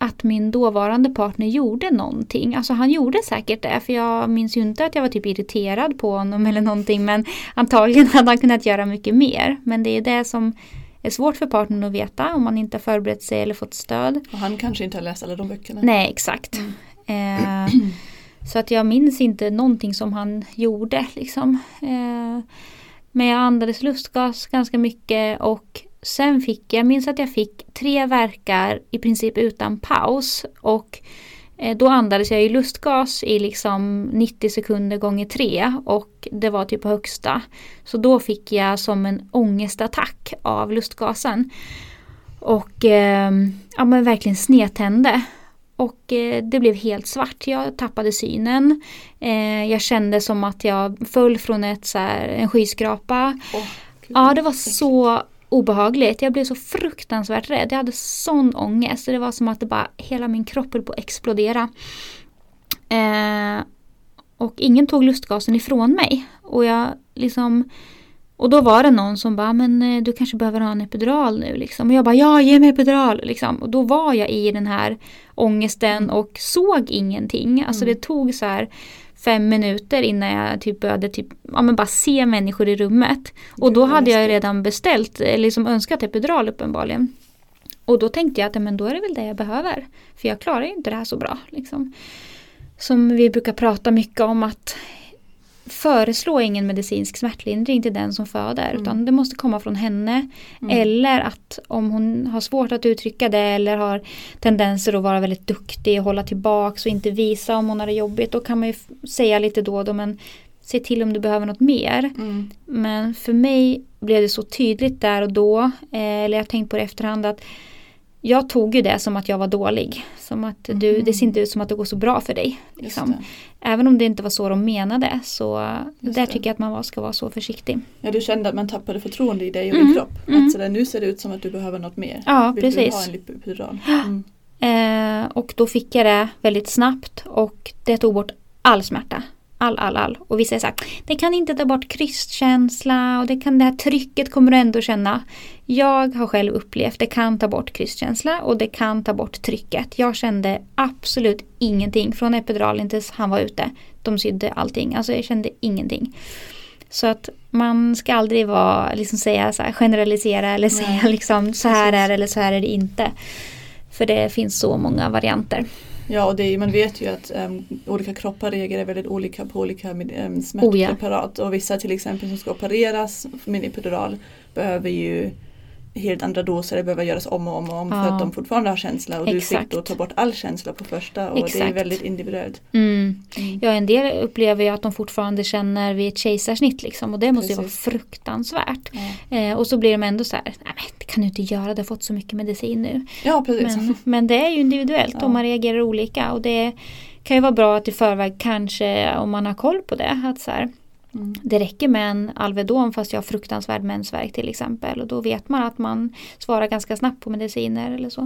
B: att min dåvarande partner gjorde någonting. Alltså han gjorde säkert det för jag minns ju inte att jag var typ irriterad på honom eller någonting men antagligen hade han kunnat göra mycket mer. Men det är det som är svårt för partnern att veta om man inte har förberett sig eller fått stöd.
A: Och han kanske inte har läst alla de böckerna.
B: Nej exakt. Mm. Eh, så att jag minns inte någonting som han gjorde liksom. Eh, men jag andades lustgas ganska mycket och Sen fick jag, minns att jag fick tre verkar i princip utan paus. Och eh, då andades jag i lustgas i liksom 90 sekunder gånger tre och det var typ på högsta. Så då fick jag som en ångestattack av lustgasen. Och eh, ja, men verkligen snedtände. Och eh, det blev helt svart. Jag tappade synen. Eh, jag kände som att jag föll från ett, så här, en skyskrapa. Oh, ja, det var så obehagligt. Jag blev så fruktansvärt rädd. Jag hade sån ångest. Det var som att det bara, hela min kropp höll på att explodera. Eh, och ingen tog lustgasen ifrån mig. Och jag liksom och då var det någon som bara, men eh, du kanske behöver ha en epidural nu liksom. Och jag bara, ja ge mig epidural liksom. Och då var jag i den här ångesten och såg ingenting. Alltså mm. det tog så här fem minuter innan jag typ började typ, ja, men bara se människor i rummet. Och då hade jag redan beställt, eller liksom önskat epidural uppenbarligen. Och då tänkte jag att men då är det väl det jag behöver. För jag klarar ju inte det här så bra. Liksom. Som vi brukar prata mycket om att föreslå ingen medicinsk smärtlindring till den som föder. Mm. Utan det måste komma från henne. Mm. Eller att om hon har svårt att uttrycka det eller har tendenser att vara väldigt duktig och hålla tillbaks och inte visa om hon har det jobbigt. Då kan man ju säga lite då och då men se till om du behöver något mer. Mm. Men för mig blev det så tydligt där och då. Eh, eller jag har tänkt på det efterhand att jag tog ju det som att jag var dålig. Som att du, mm. det ser inte ut som att det går så bra för dig. Liksom. Även om det inte var så de menade så Just där det. tycker jag att man ska vara så försiktig.
A: Ja du kände att man tappade förtroende i dig och mm. din kropp. Mm. Att sådär, nu ser det ut som att du behöver något mer.
B: Ja
A: Vill
B: precis.
A: du ha en lipidural?
B: Mm. Eh, och då fick jag det väldigt snabbt och det tog bort all smärta all, all, all. Och vissa är så här, det kan inte ta bort krystkänsla och det, kan, det här trycket kommer du ändå känna. Jag har själv upplevt, det kan ta bort krystkänsla och det kan ta bort trycket. Jag kände absolut ingenting från epiduralen tills han var ute. De sydde allting, alltså jag kände ingenting. Så att man ska aldrig vara, liksom säga så här, generalisera eller säga Nej. liksom så här är det eller så här är det inte. För det finns så många varianter.
A: Ja, och det, man vet ju att um, olika kroppar reagerar väldigt olika på olika um, smärtpreparat. Oh, ja. Och vissa till exempel som ska opereras med epidural behöver ju helt andra doser, det behöver göras om och om och om ja. för att de fortfarande har känsla och Exakt. du fick då ta bort all känsla på första och Exakt. det är väldigt individuellt.
B: Mm. Mm. Ja en del upplever ju att de fortfarande känner vid ett kejsarsnitt liksom och det måste ju vara fruktansvärt. Ja. Eh, och så blir de ändå så här, nej men det kan du inte göra, du har fått så mycket medicin nu.
A: Ja precis.
B: Men, men det är ju individuellt ja. och man reagerar olika och det kan ju vara bra att i förväg kanske om man har koll på det att så här, Mm. Det räcker med en Alvedon fast jag har fruktansvärd mensvärk till exempel. Och då vet man att man svarar ganska snabbt på mediciner eller så.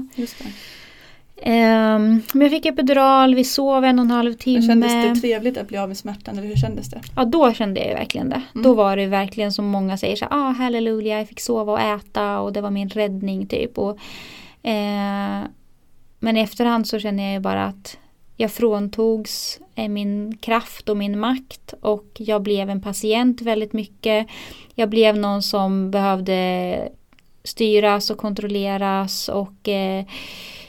B: Um, men jag fick epidural, vi sov en och en halv timme.
A: Men kändes det trevligt att bli av med smärtan eller hur kändes det?
B: Ja då kände jag verkligen det. Mm. Då var det verkligen som många säger så ah halleluja jag fick sova och äta och det var min räddning typ. Och, eh, men i efterhand så känner jag ju bara att jag fråntogs eh, min kraft och min makt och jag blev en patient väldigt mycket. Jag blev någon som behövde styras och kontrolleras och eh,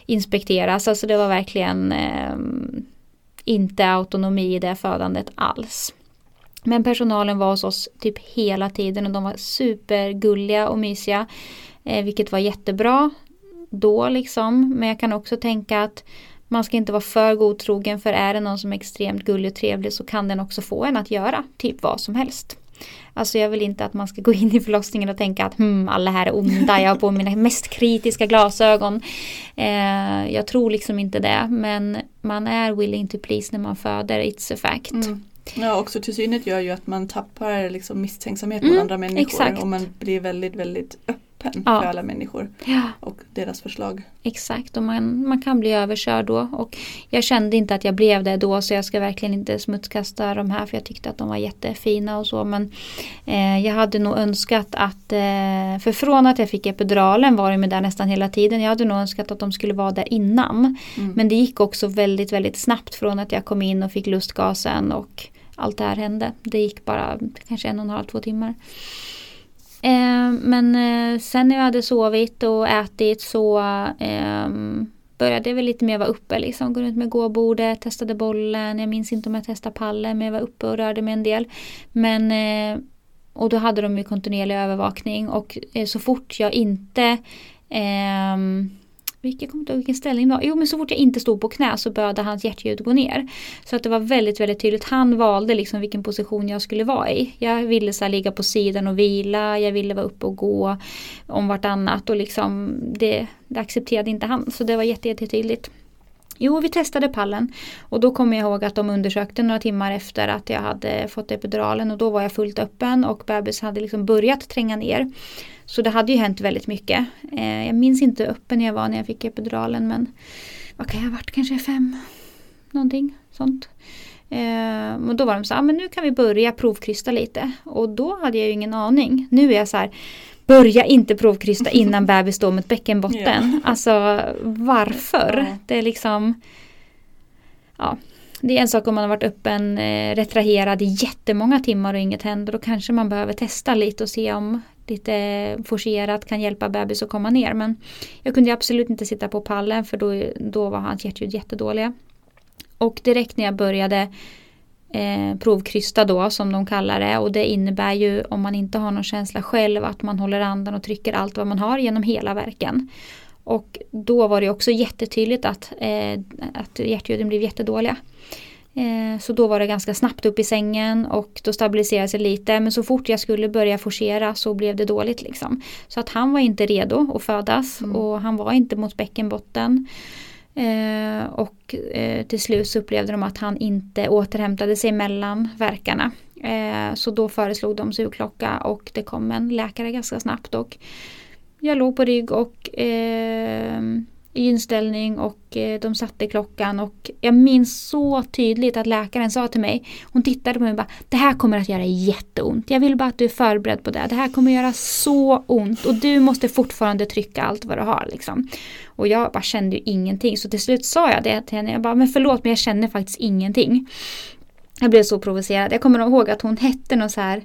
B: inspekteras. Alltså det var verkligen eh, inte autonomi i det födandet alls. Men personalen var hos oss typ hela tiden och de var supergulliga och mysiga. Eh, vilket var jättebra då liksom. Men jag kan också tänka att man ska inte vara för godtrogen för är det någon som är extremt gullig och trevlig så kan den också få en att göra typ vad som helst. Alltså jag vill inte att man ska gå in i förlossningen och tänka att hmm, alla här är onda, jag har på mina mest kritiska glasögon. Eh, jag tror liksom inte det, men man är willing to please när man föder, it's a fact. Mm.
A: Ja, också till synes gör ju att man tappar liksom misstänksamhet mot
B: Mm,
A: andra människor
B: exakt.
A: och man blir väldigt, väldigt öppen
B: Ja.
A: för alla människor
B: Ja.
A: och deras förslag.
B: Exakt, och man, man kan bli överkörd då. Och jag kände inte att jag blev det då så jag ska verkligen inte smutskasta de här för jag tyckte att de var jättefina och så. Men eh, jag hade nog önskat att, eh, för från att jag fick epiduralen var de där nästan hela tiden. Jag hade nog önskat att de skulle vara där innan.
A: Mm.
B: Men det gick också väldigt, väldigt snabbt från att jag kom in och fick lustgasen och allt det här hände. Det gick bara kanske en och en halv, två timmar. Eh, men eh, sen när jag hade sovit och ätit så eh, började jag väl lite mer vara uppe. Liksom. Gå runt med gåbordet, testade bollen. Jag minns inte om jag testade pallen men jag var uppe och rörde mig en del. Men, eh, och då hade de ju kontinuerlig övervakning och eh, så fort jag inte ehm, vilken, jag kommer inte ihåg vilken ställning det var. Jo men så fort jag inte stod på knä så började hans hjärtljud gå ner. Så att det var väldigt väldigt tydligt. Han valde liksom vilken position jag skulle vara i. Jag ville så här ligga på sidan och vila. Jag ville vara uppe och gå om vartannat. Och liksom det, det accepterade inte han. Så det var jätte, jätte tydligt. Jo, vi testade pallen och då kommer jag ihåg att de undersökte några timmar efter att jag hade fått epiduralen och då var jag fullt öppen och bebis hade liksom börjat tränga ner. Så det hade ju hänt väldigt mycket. Eh, jag minns inte hur öppen jag var när jag fick epiduralen men vad kan jag ha varit, kanske fem? Någonting sånt. Eh, och då var de så här, ah, men nu kan vi börja provkrysta lite. Och då hade jag ju ingen aning. Nu är jag så här, börja inte provkrysta innan bebis står med ett bäckenbotten. Alltså varför?
A: Ja.
B: Det är liksom, ja. Det är en sak om man har varit öppen, eh, retraherad i jättemånga timmar och inget händer. Då kanske man behöver testa lite och se om lite forcerat kan hjälpa bebis att komma ner. Men jag kunde absolut inte sitta på pallen för då, då var hans hjärtljud jättedåliga. Och direkt när jag började eh, provkrysta då som de kallar det och det innebär ju om man inte har någon känsla själv att man håller andan och trycker allt vad man har genom hela verken. Och då var det också jättetydligt att, eh, att hjärtljuden blev jättedåliga. Eh, så då var det ganska snabbt upp i sängen och då stabiliserade sig lite. Men så fort jag skulle börja forcera så blev det dåligt. Liksom. Så att han var inte redo att födas
A: Mm.
B: och han var inte mot bäckenbotten. Eh, och eh, till slut så upplevde de att han inte återhämtade sig mellan verkarna. Eh, så då föreslog de sugklocka och det kom en läkare ganska snabbt. Och jag låg på rygg och eh, inställning och eh, de satte klockan och jag minns så tydligt att läkaren sa till mig, hon tittade på mig och bara Det här kommer att göra jätteont. Jag vill bara att du är förberedd på det. Det här kommer göra så ont och du måste fortfarande trycka allt vad du har. Liksom. Och jag bara kände ju ingenting så till slut sa jag det till henne. Jag bara, men förlåt men jag känner faktiskt ingenting. Jag blev så provocerad. Jag kommer ihåg att hon hette någon så här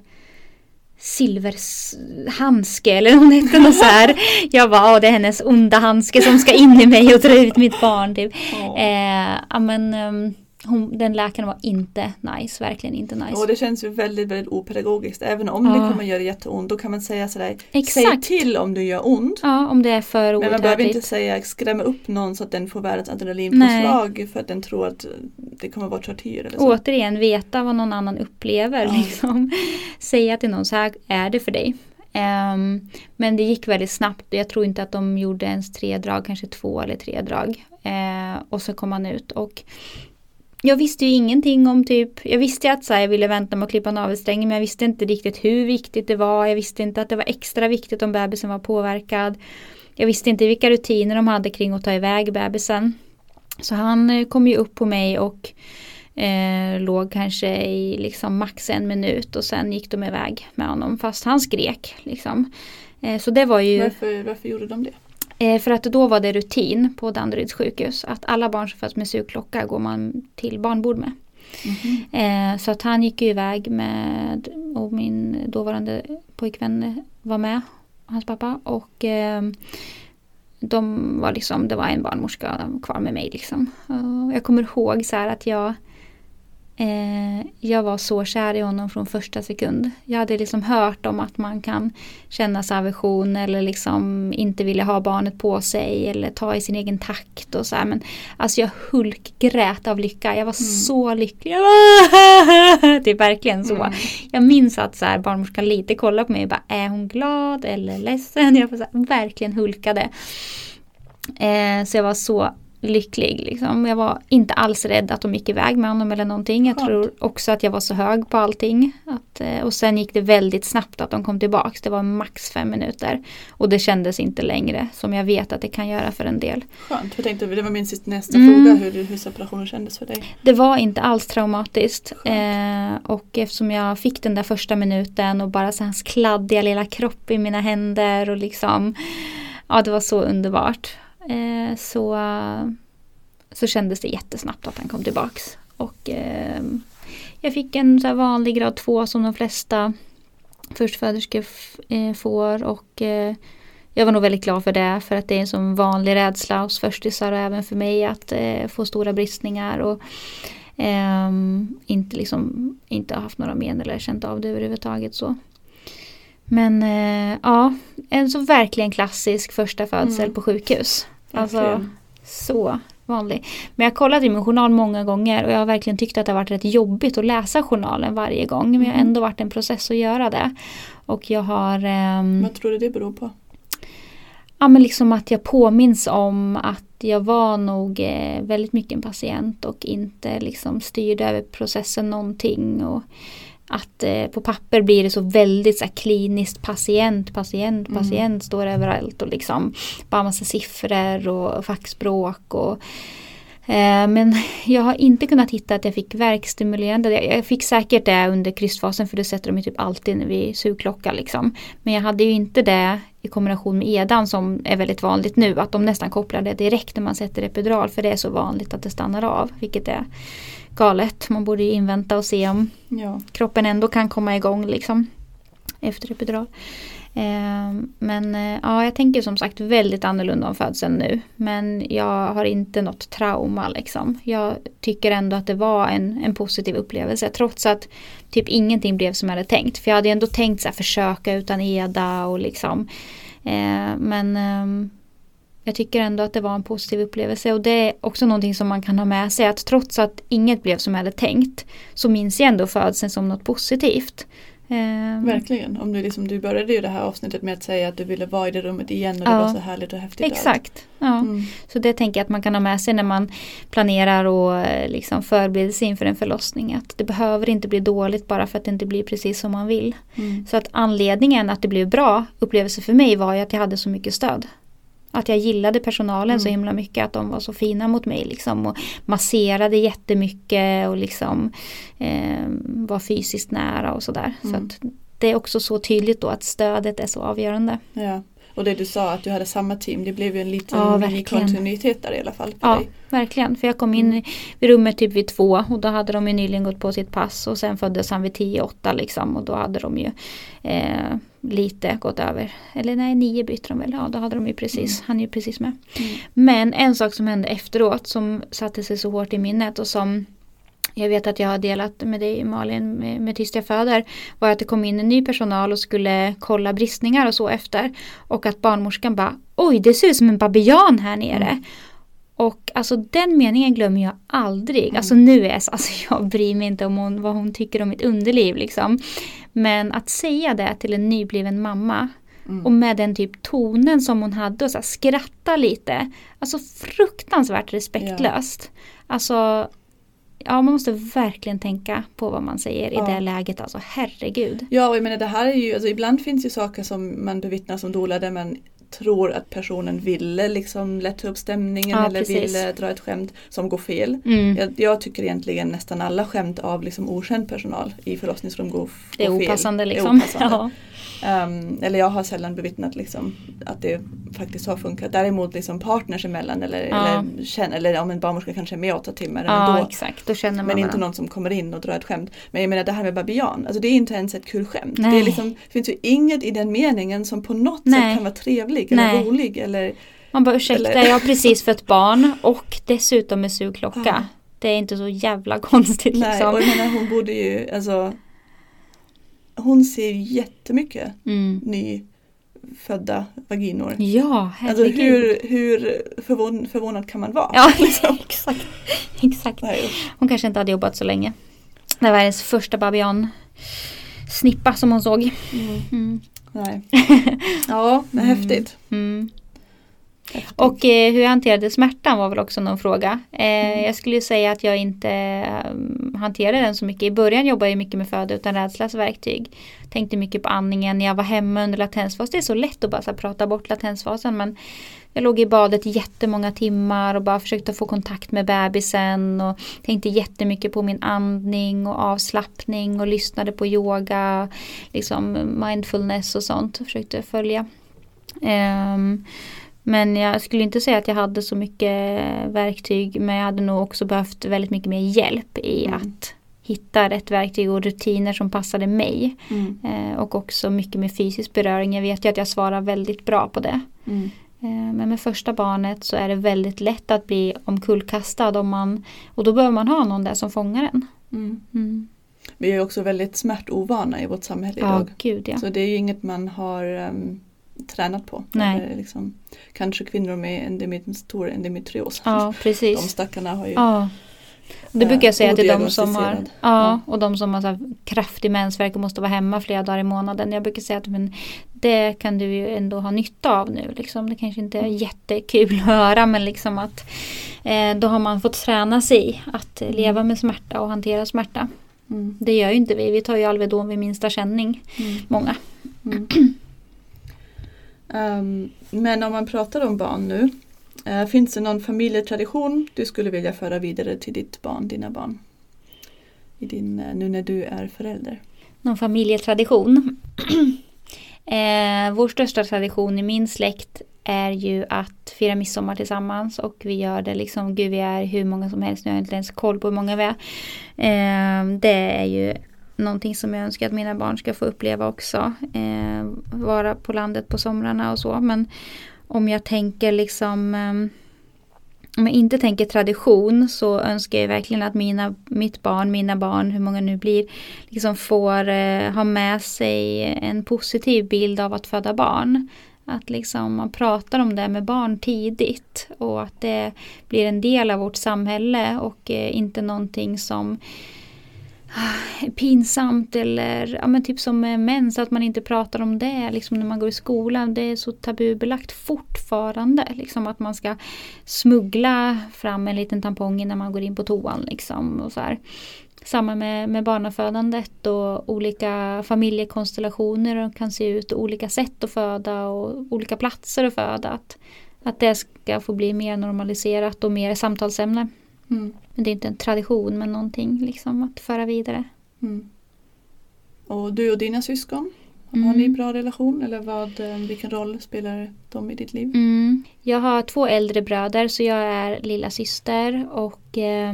B: silverhandske eller hon hette något så här. Jag bara, "Åh, det är hennes onda handske som ska in i mig och dra ut mitt barn. Typ.
A: Ja.
B: Eh, ja, men, ehm, hon, den läkaren var inte nice, verkligen inte nice.
A: Och det känns ju väldigt, väldigt opedagogiskt. Även om
B: Ja.
A: det kommer göra jätteont, då kan man säga sådär,
B: Exakt.
A: säg till om det gör ont.
B: Ja, om det är för
A: Men man behöver inte
B: outhärdligt.
A: säga skrämma upp någon så att den får världens adrenalinpåslag för att den tror att det kommer vara tortyr eller så.
B: Återigen veta vad någon annan upplever.
A: Ja.
B: Liksom. Säga till någon så här är det för dig. Ehm, men det gick väldigt snabbt. Jag tror inte att de gjorde ens tre drag, kanske två eller tre drag. Eh, och så kom han ut och jag visste ju ingenting om typ, jag visste att så här, jag ville vänta med att klippa navelsträngen men jag visste inte riktigt hur viktigt det var. Jag visste inte att det var extra viktigt om bebisen var påverkad. Jag visste inte vilka rutiner de hade kring att ta iväg bebisen. Så han eh, kom ju upp på mig och eh, låg kanske i liksom max en minut och sen gick de iväg med honom fast han skrek. Liksom. Eh, så det var ju
A: Varför, varför gjorde de det?
B: Eh, för att då var det rutin på Danderyds sjukhus att alla barn som föds med sugklocka går man till barnbord med.
A: Mhm.
B: Eh, så att han gick iväg med och min dåvarande pojkvän var med, hans pappa. Och eh, de var liksom, det var en barnmorska kvar med mig liksom. Och jag kommer ihåg så här att jag Eh, jag var så kär i honom från första sekund. Jag hade liksom hört om att man kan känna sig aversion eller liksom inte vilja ha barnet på sig eller ta i sin egen takt och så här. Men alltså jag hulkgrät av lycka. Jag var så lycklig. Det är verkligen så.
A: Mm.
B: Jag minns att så här, barnmorskan lite kollade på mig och bara är hon glad eller ledsen? Jag var så här, verkligen hulkade. Eh, så jag var så lycklig. Liksom. Jag var inte alls rädd att de gick iväg med honom eller någonting. Jag tror också att jag var så hög på allting. Att, eh, och sen gick det väldigt snabbt att de kom tillbaks. Det var max fem minuter. Och det kändes inte längre som jag vet att det kan göra för en del.
A: Skönt, jag tänkte, det var min nästa mm. fråga hur, hur separationen kändes för dig.
B: Det var inte alls traumatiskt. Eh, och eftersom jag fick den där första minuten och bara så hans kladdiga lilla kropp i mina händer och liksom Ja det var så underbart. Eh, så, så kändes det jättesnabbt att han kom tillbaks. Och eh, jag fick en så vanlig grad 2 som de flesta förstföderskor eh, får och eh, jag var nog väldigt glad för det för att det är en sån vanlig rädsla hos förstisar och även för mig att eh, få stora bristningar och eh, inte, liksom, inte haft några men eller känt av det överhuvudtaget. Så. Men eh, ja, en så verkligen klassisk första födsel mm. på sjukhus. Alltså så vanlig. Men jag har kollat i min journal många gånger och jag har verkligen tyckt att det har varit rätt jobbigt att läsa journalen varje gång. Men det har mm. ändå varit en process att göra det. Och jag har... Um,
A: Vad tror du det beror på?
B: Ja men liksom att jag påminns om att jag var nog eh, väldigt mycket en patient och inte liksom styrde över processen någonting. Och, att eh, på papper blir det så väldigt så här, kliniskt patient, patient, mm. patient står överallt och liksom bara massa siffror och fackspråk och men jag har inte kunnat hitta att jag fick verkstimulerande. Jag fick säkert det under krystfasen för det sätter de ju typ alltid vid sugklocka liksom. Men jag hade ju inte det i kombination med edan som är väldigt vanligt nu. Att de nästan kopplar det direkt när man sätter epidural för det är så vanligt att det stannar av. Vilket är galet. Man borde ju invänta och se om ja. kroppen ändå kan komma igång liksom efter epidural. Eh, men eh, ja, jag tänker som sagt väldigt annorlunda om födseln nu. Men jag har inte något trauma liksom. Jag tycker ändå att det var en, en positiv upplevelse trots att typ ingenting blev som jag hade tänkt. För jag hade ändå tänkt så här, försöka utan EDA och liksom. Eh, men ehm, jag tycker ändå att det var en positiv upplevelse och det är också någonting som man kan ha med sig att trots att inget blev som jag hade tänkt så minns jag ändå födseln som något positivt.
A: Um, Verkligen, om du, liksom, du började ju det här avsnittet med att säga att du ville vara i det rummet igen och ja, det var så härligt och häftigt.
B: Exakt, ja. Mm. så det tänker jag att man kan ha med sig när man planerar och eh, liksom förbereder sig inför en förlossning. Att det behöver inte bli dåligt bara för att det inte blir precis som man vill. Mm. Så att anledningen att det blev bra upplevelse för mig var ju att jag hade så mycket stöd. Att jag gillade personalen mm. så himla mycket, att de var så fina mot mig liksom och masserade jättemycket och liksom eh, var fysiskt nära och sådär. Mm. Så det är också så tydligt då att stödet är så avgörande.
A: Ja. Och det du sa att du hade samma team, det blev ju en liten ja, kontinuitet där i alla fall.
B: ja,
A: dig.
B: verkligen. För jag kom in mm. vid rummet typ vid två och då hade de ju nyligen gått på sitt pass och sen föddes han vid tio, åtta liksom och då hade de ju eh, lite gått över. Eller nej, nio bytte de väl. Ja, då hade de ju precis, mm. han är ju precis med. Mm. Men en sak som hände efteråt som satte sig så hårt i minnet och som jag vet att jag har delat med dig Malin med, med Tyst jag föder. Var att det kom in en ny personal och skulle kolla bristningar och så efter. Och att barnmorskan bara Oj det ser ut som en babian här nere. Mm. Och alltså den meningen glömmer jag aldrig. Mm. Alltså nu är jag, alltså jag bryr mig inte om hon, vad hon tycker om mitt underliv liksom. Men att säga det till en nybliven mamma mm. och med den typ tonen som hon hade och så skratta lite. Alltså fruktansvärt respektlöst. Ja. Alltså Ja, man måste verkligen tänka på vad man säger ja. i det läget. Alltså herregud.
A: Ja, och jag menar det här är ju, alltså, ibland finns ju saker som man bevittnar som doula där man tror att personen ville liksom lätta upp stämningen ja, eller precis. ville dra ett skämt som går fel. Mm. Jag, jag, tycker egentligen nästan alla skämt av liksom okänd personal i förlossningsrum går, går fel.
B: Det är opassande liksom. Är opassande. Ja.
A: Um, eller jag har sällan bevittnat liksom, att det faktiskt har funkat. Däremot liksom partners emellan eller, ja. eller, eller om en barnmorska kanske är med åtta timmar.
B: Ja, men, då, exakt. Då känner man
A: men inte någon som kommer in och drar ett skämt. Men jag menar det här med babian, alltså det är inte ens ett kul skämt. Det, är liksom, det finns ju inget i den meningen som på något Nej. sätt kan vara trevlig eller Nej. rolig. Eller,
B: man bara ursäkta, eller... jag har precis fött barn och dessutom med sugklocka. Ja. Det är inte så jävla konstigt.
A: Nej, liksom. och jag menar hon borde ju, alltså hon ser jättemycket mm. nyfödda vaginor.
B: Ja,
A: Alltså hur, hur förvån, förvånad kan man vara?
B: Ja, liksom. exakt. exakt. Hon kanske inte hade jobbat så länge. Det var hennes första babian snippa som hon såg. Mm.
A: Mm. Nej. Ja, men mm. häftigt.
B: Mm. Och eh, hur jag hanterade smärtan var väl också någon fråga. Eh, mm. Jag skulle säga att jag inte um, hanterade den så mycket. I början jobbade jag mycket med föda utan rädslas verktyg. Tänkte mycket på andningen när jag var hemma under latensfas. Det är så lätt att bara så, prata bort latensfasen men jag låg i badet jättemånga timmar och bara försökte få kontakt med bebisen och tänkte jättemycket på min andning och avslappning och lyssnade på yoga, liksom mindfulness och sånt. Försökte följa. Um, men jag skulle inte säga att jag hade så mycket verktyg men jag hade nog också behövt väldigt mycket mer hjälp i mm. att hitta rätt verktyg och rutiner som passade mig. Mm. Eh, och också mycket med fysisk beröring. Jag vet ju att jag svarar väldigt bra på det. Mm. Eh, men med första barnet så är det väldigt lätt att bli omkullkastad om man, och då behöver man ha någon där som fångar en. Mm.
A: Mm. Vi är också väldigt smärtovana i vårt samhälle idag.
B: Ja, gud, ja.
A: Så det är ju inget man har um, tränat på.
B: Nej.
A: Liksom, kanske kvinnor med endemit, stor endometrios.
B: Ja, precis.
A: De stackarna har ju
B: ja. Det brukar jag säga till de som har, ja, och de som har så kraftig mensvärk och måste vara hemma flera dagar i månaden. Jag brukar säga att men, det kan du ju ändå ha nytta av nu. Liksom. Det kanske inte är mm. jättekul att höra men liksom att eh, då har man fått träna sig att mm. leva med smärta och hantera smärta. Mm. Det gör ju inte vi, vi tar ju Alvedon vid minsta känning. Mm. Många.
A: Um, men om man pratar om barn nu Uh, finns det någon familjetradition du skulle vilja föra vidare till ditt barn, dina barn? I din, uh, nu när du är förälder.
B: Någon familjetradition? eh, vår största tradition i min släkt är ju att fira midsommar tillsammans och vi gör det liksom, gud vi är hur många som helst, nu har jag inte ens koll på hur många vi är. Eh, det är ju någonting som jag önskar att mina barn ska få uppleva också. Eh, vara på landet på somrarna och så. Men om jag tänker liksom eh, om jag inte tänker tradition så önskar jag verkligen att mina, mitt barn, mina barn, hur många nu blir, liksom får eh, ha med sig en positiv bild av att föda barn. Att liksom man pratar om det med barn tidigt och att det blir en del av vårt samhälle och eh, inte någonting som Ah, pinsamt eller ja, men typ som mens, att man inte pratar om det liksom när man går i skolan. Det är så tabubelagt fortfarande. Liksom att man ska smuggla fram en liten tampong innan man går in på toan. Liksom, och så här. Samma med, med barnafödandet och olika familjekonstellationer och kan se ut och olika sätt att föda och olika platser att föda. Att, att det ska få bli mer normaliserat och mer samtalsämne. Mm. Men det är inte en tradition men någonting liksom att föra vidare. Mm.
A: Och du och dina syskon? Mm. Har ni bra relation eller vad, eh, vilken roll spelar de i ditt liv?
B: Mm. Jag har två äldre bröder så jag är lilla syster och eh,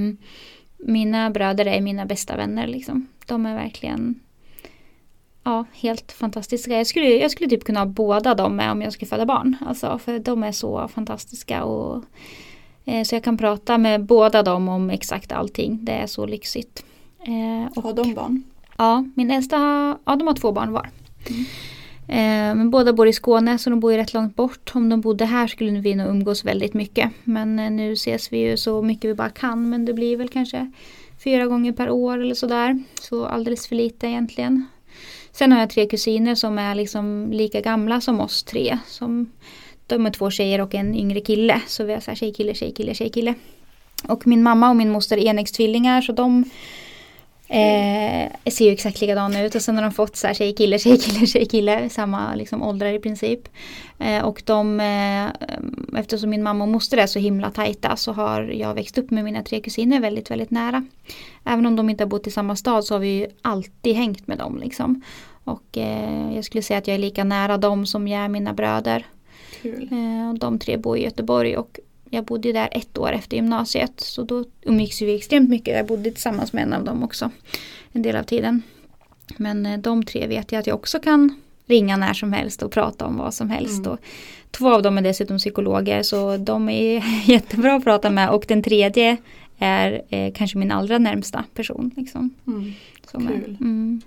B: mina bröder är mina bästa vänner. Liksom. De är verkligen ja, helt fantastiska. Jag skulle, jag skulle typ kunna ha båda dem med om jag skulle föda barn. Alltså, för de är så fantastiska och så jag kan prata med båda dem om exakt allting. Det är så lyxigt.
A: Eh, och, har de barn?
B: Ja, min äldsta ja, de har två barn var. Mm. Eh, men båda bor i Skåne så de bor ju rätt långt bort. Om de bodde här skulle vi nog umgås väldigt mycket. Men nu ses vi ju så mycket vi bara kan. Men det blir väl kanske fyra gånger per år eller sådär. Så alldeles för lite egentligen. Sen har jag tre kusiner som är liksom lika gamla som oss tre. Som de är två tjejer och en yngre kille. Så vi har så här tjejkille, tjejkille, tjejkille. Och min mamma och min moster är enäggstvillingar så de eh, ser ju exakt likadana ut. Och sen har de fått så här tjejkille, tjejkille, tjejkille. Samma liksom åldrar i princip. Eh, och de, eh, eftersom min mamma och moster är så himla tajta så har jag växt upp med mina tre kusiner väldigt, väldigt nära. Även om de inte har bott i samma stad så har vi ju alltid hängt med dem liksom. Och eh, jag skulle säga att jag är lika nära dem som jag är mina bröder.
A: Kul.
B: Eh, de tre bor i Göteborg och jag bodde där ett år efter gymnasiet. Så då umgicks vi extremt mycket. Jag bodde tillsammans med en av dem också. En del av tiden. Men eh, de tre vet jag att jag också kan ringa när som helst och prata om vad som helst. Mm. Och två av dem är dessutom psykologer så de är jättebra att prata med. Och den tredje är eh, kanske min allra närmsta person. Liksom,
A: mm. Kul. Är, mm.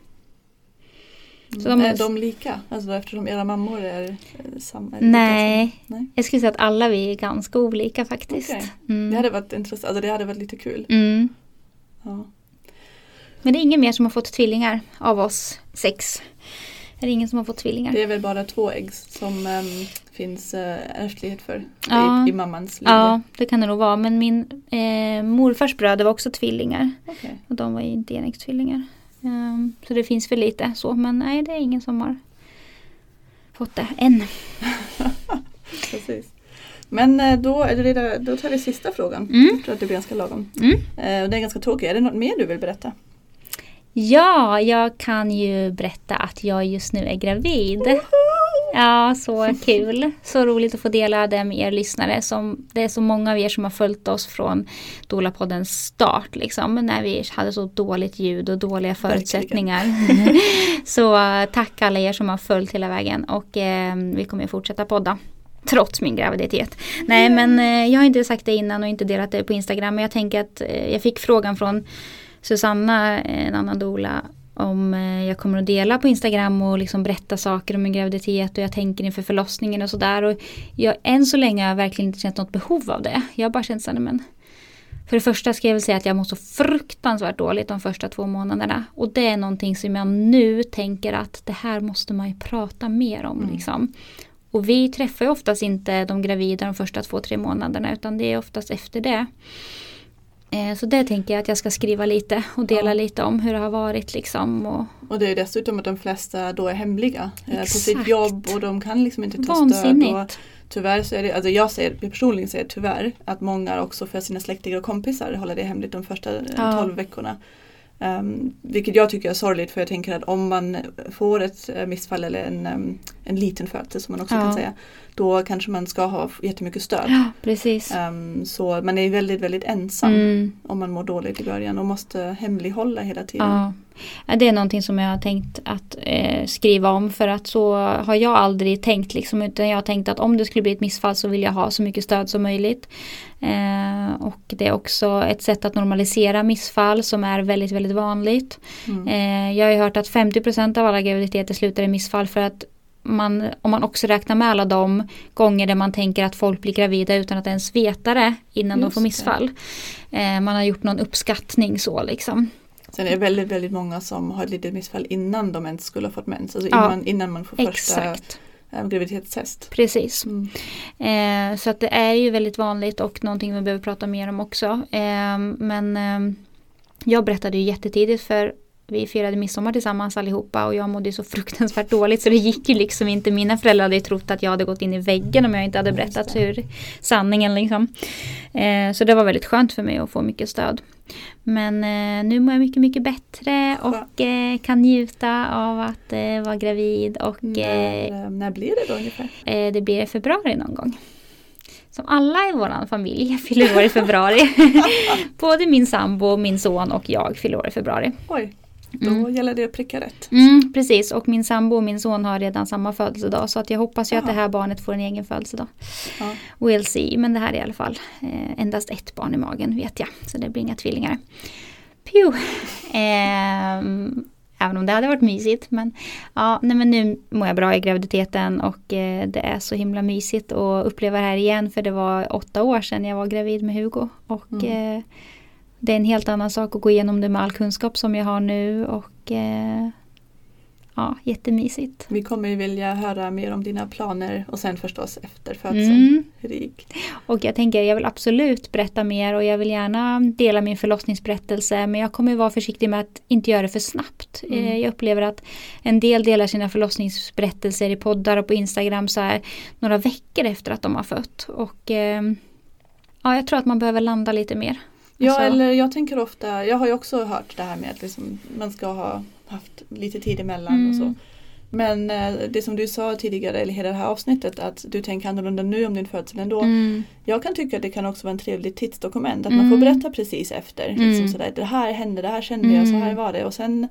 A: Så de är de lika? Alltså eftersom era mammor är eh, samma?
B: Nej. Nej, jag skulle säga att alla vi är ganska olika faktiskt. Okay.
A: Mm. Det hade varit intressant, alltså det hade varit lite kul.
B: Mm. Ja. Men det är ingen mer som har fått tvillingar av oss sex. är det ingen som har fått tvillingar.
A: Det är väl bara två ägg som um, finns uh, ärftlighet för ja. i, i mammans
B: liv. Ja, det kan det nog vara. Men min eh, morfars bröder var också tvillingar.
A: Okay.
B: Och de var ju inte enäggstvillingar. Um, så det finns för lite så. Men nej, det är ingen som har fått det än.
A: Precis. Men eh, då, då tar vi sista frågan.
B: Mm.
A: Jag tror att det blir ganska lagom.
B: Mm.
A: Eh, det är ganska tråkigt. Är det något mer du vill berätta?
B: Ja, jag kan ju berätta att jag just nu är gravid. Ja, så kul. Så roligt att få dela det med er lyssnare. Som, det är så många av er som har följt oss från Dolapoddens start. Liksom, när vi hade så dåligt ljud och dåliga förutsättningar. så tack alla er som har följt hela vägen. Och eh, vi kommer fortsätta podda. Trots min graviditet. Nej men eh, jag har inte sagt det innan och inte delat det på Instagram. Men jag tänker att eh, jag fick frågan från Susanna, en annan dola, om eh, jag kommer att dela på Instagram och liksom berätta saker om min graviditet och jag tänker inför förlossningen och sådär. än så länge har jag verkligen inte känt något behov av det. Jag har bara känt såhär, men för det första ska jag väl säga att jag mår så fruktansvärt dåligt de första två månaderna. Och det är någonting som jag nu tänker att det här måste man ju prata mer om. Mm. Liksom. Och vi träffar ju oftast inte de gravida de första två, tre månaderna utan det är oftast efter det. Eh, så det tänker jag att jag ska skriva lite och dela ja. lite om hur det har varit. Liksom och,
A: och det är dessutom att de flesta då är hemliga Exakt. på sitt jobb och de kan liksom inte ta Vansinnigt. stöd. Och tyvärr så är det, alltså jag ser, personligen ser tyvärr att många också för sina släktingar och kompisar håller det hemligt de första ja. 12 veckorna. Um, vilket jag tycker är sorgligt för jag tänker att om man får ett missfall eller en, um, en liten födelse som man också ja. kan säga. Då kanske man ska ha jättemycket stöd.
B: Ja, precis.
A: Um, så man är väldigt väldigt ensam mm. om man mår dåligt i början och måste hemlighålla hela tiden.
B: Ja. Det är någonting som jag har tänkt att eh, skriva om för att så har jag aldrig tänkt liksom utan jag har tänkt att om det skulle bli ett missfall så vill jag ha så mycket stöd som möjligt. Eh, och det är också ett sätt att normalisera missfall som är väldigt väldigt vanligt. Mm. Eh, jag har hört att 50% av alla graviditeter slutar i missfall för att man, om man också räknar med alla de gånger där man tänker att folk blir gravida utan att ens veta det innan Just de får missfall. Eh, man har gjort någon uppskattning så liksom.
A: Sen är det väldigt, väldigt många som har litet missfall innan de ens skulle ha fått mens. Alltså innan, ja, innan man får första exakt. Eh, graviditetstest.
B: Precis. Mm. Eh, så att det är ju väldigt vanligt och någonting vi behöver prata mer om också. Eh, men eh, jag berättade ju jättetidigt för vi firade midsommar tillsammans allihopa och jag mådde så fruktansvärt dåligt så det gick ju liksom inte. Mina föräldrar hade ju trott att jag hade gått in i väggen om jag inte hade berättat hur sanningen liksom. Eh, så det var väldigt skönt för mig att få mycket stöd. Men eh, nu mår jag mycket, mycket bättre och eh, kan njuta av att eh, vara gravid. Och,
A: när, eh, när blir det då ungefär?
B: Eh, det blir i februari någon gång. Som alla i vår familj fyller år i februari. Både min sambo, min son och jag fyller år i februari.
A: Oj. Då mm. gäller det att pricka rätt.
B: Mm, precis och min sambo och min son har redan samma födelsedag så att jag hoppas ju att det här barnet får en egen födelsedag. Ja. We'll see men det här är i alla fall eh, endast ett barn i magen vet jag. Så det blir inga tvillingar. Pew. Eh, även om det hade varit mysigt. Men, ja, nej, men nu mår jag bra i graviditeten och eh, det är så himla mysigt att uppleva det här igen. För det var åtta år sedan jag var gravid med Hugo. Och mm. eh, det är en helt annan sak att gå igenom det med all kunskap som jag har nu och eh, ja, jättemysigt.
A: Vi kommer ju vilja höra mer om dina planer och sen förstås efter födseln mm. hur det gick.
B: Och jag tänker jag vill absolut berätta mer och jag vill gärna dela min förlossningsberättelse men jag kommer vara försiktig med att inte göra det för snabbt. Mm. Eh, jag upplever att en del delar sina förlossningsberättelser i poddar och på Instagram så här några veckor efter att de har fött och eh, ja, jag tror att man behöver landa lite mer.
A: Ja, alltså. eller jag tänker ofta, jag har ju också hört det här med att liksom, man ska ha haft lite tid emellan mm. och så. Mm. Men eh, det som du sa tidigare, eller hela det här avsnittet, att du tänker annorlunda nu om din födsel ändå. Mm. Jag kan tycka att det kan också vara en trevlig tidsdokument, att mm. man får berätta precis efter. Liksom mm. sådär, det här hände, det här kände jag, så här mm. var det. Och sen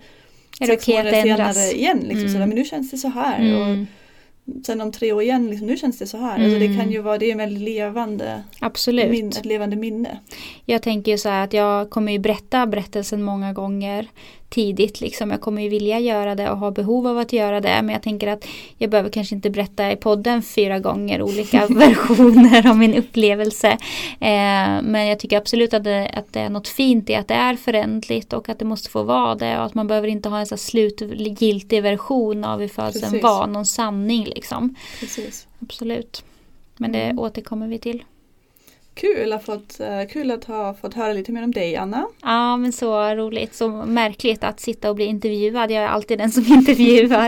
A: är sex okay månader senare igen, liksom, sådär, men nu känns det så här. Och, sen om tre år igen, liksom, nu känns det så här. Mm. Alltså det kan mm. ju vara, det är en väldigt levande,
B: Absolut.
A: Min, ett levande minne.
B: Jag tänker så här att jag kommer ju berätta berättelsen många gånger tidigt. Liksom. Jag kommer ju vilja göra det och ha behov av att göra det. Men jag tänker att jag behöver kanske inte berätta i podden fyra gånger olika versioner av min upplevelse. Eh, men jag tycker absolut att det, att det är något fint i att det är förändligt och att det måste få vara det. Och att man behöver inte ha en så slutgiltig version av hur födseln var. Någon sanning liksom.
A: Precis.
B: Absolut. Men det mm. återkommer vi till.
A: Kul att, fått, eh, kul att ha fått höra lite mer om dig Anna.
B: Ja men så roligt, så märkligt att sitta och bli intervjuad. Jag är alltid den som intervjuar.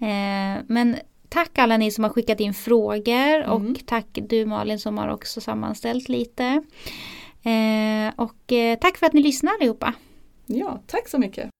B: eh, men tack alla ni som har skickat in frågor mm. och tack du Malin som har också sammanställt lite. Eh, och tack för att ni lyssnar allihopa.
A: Ja, tack så mycket.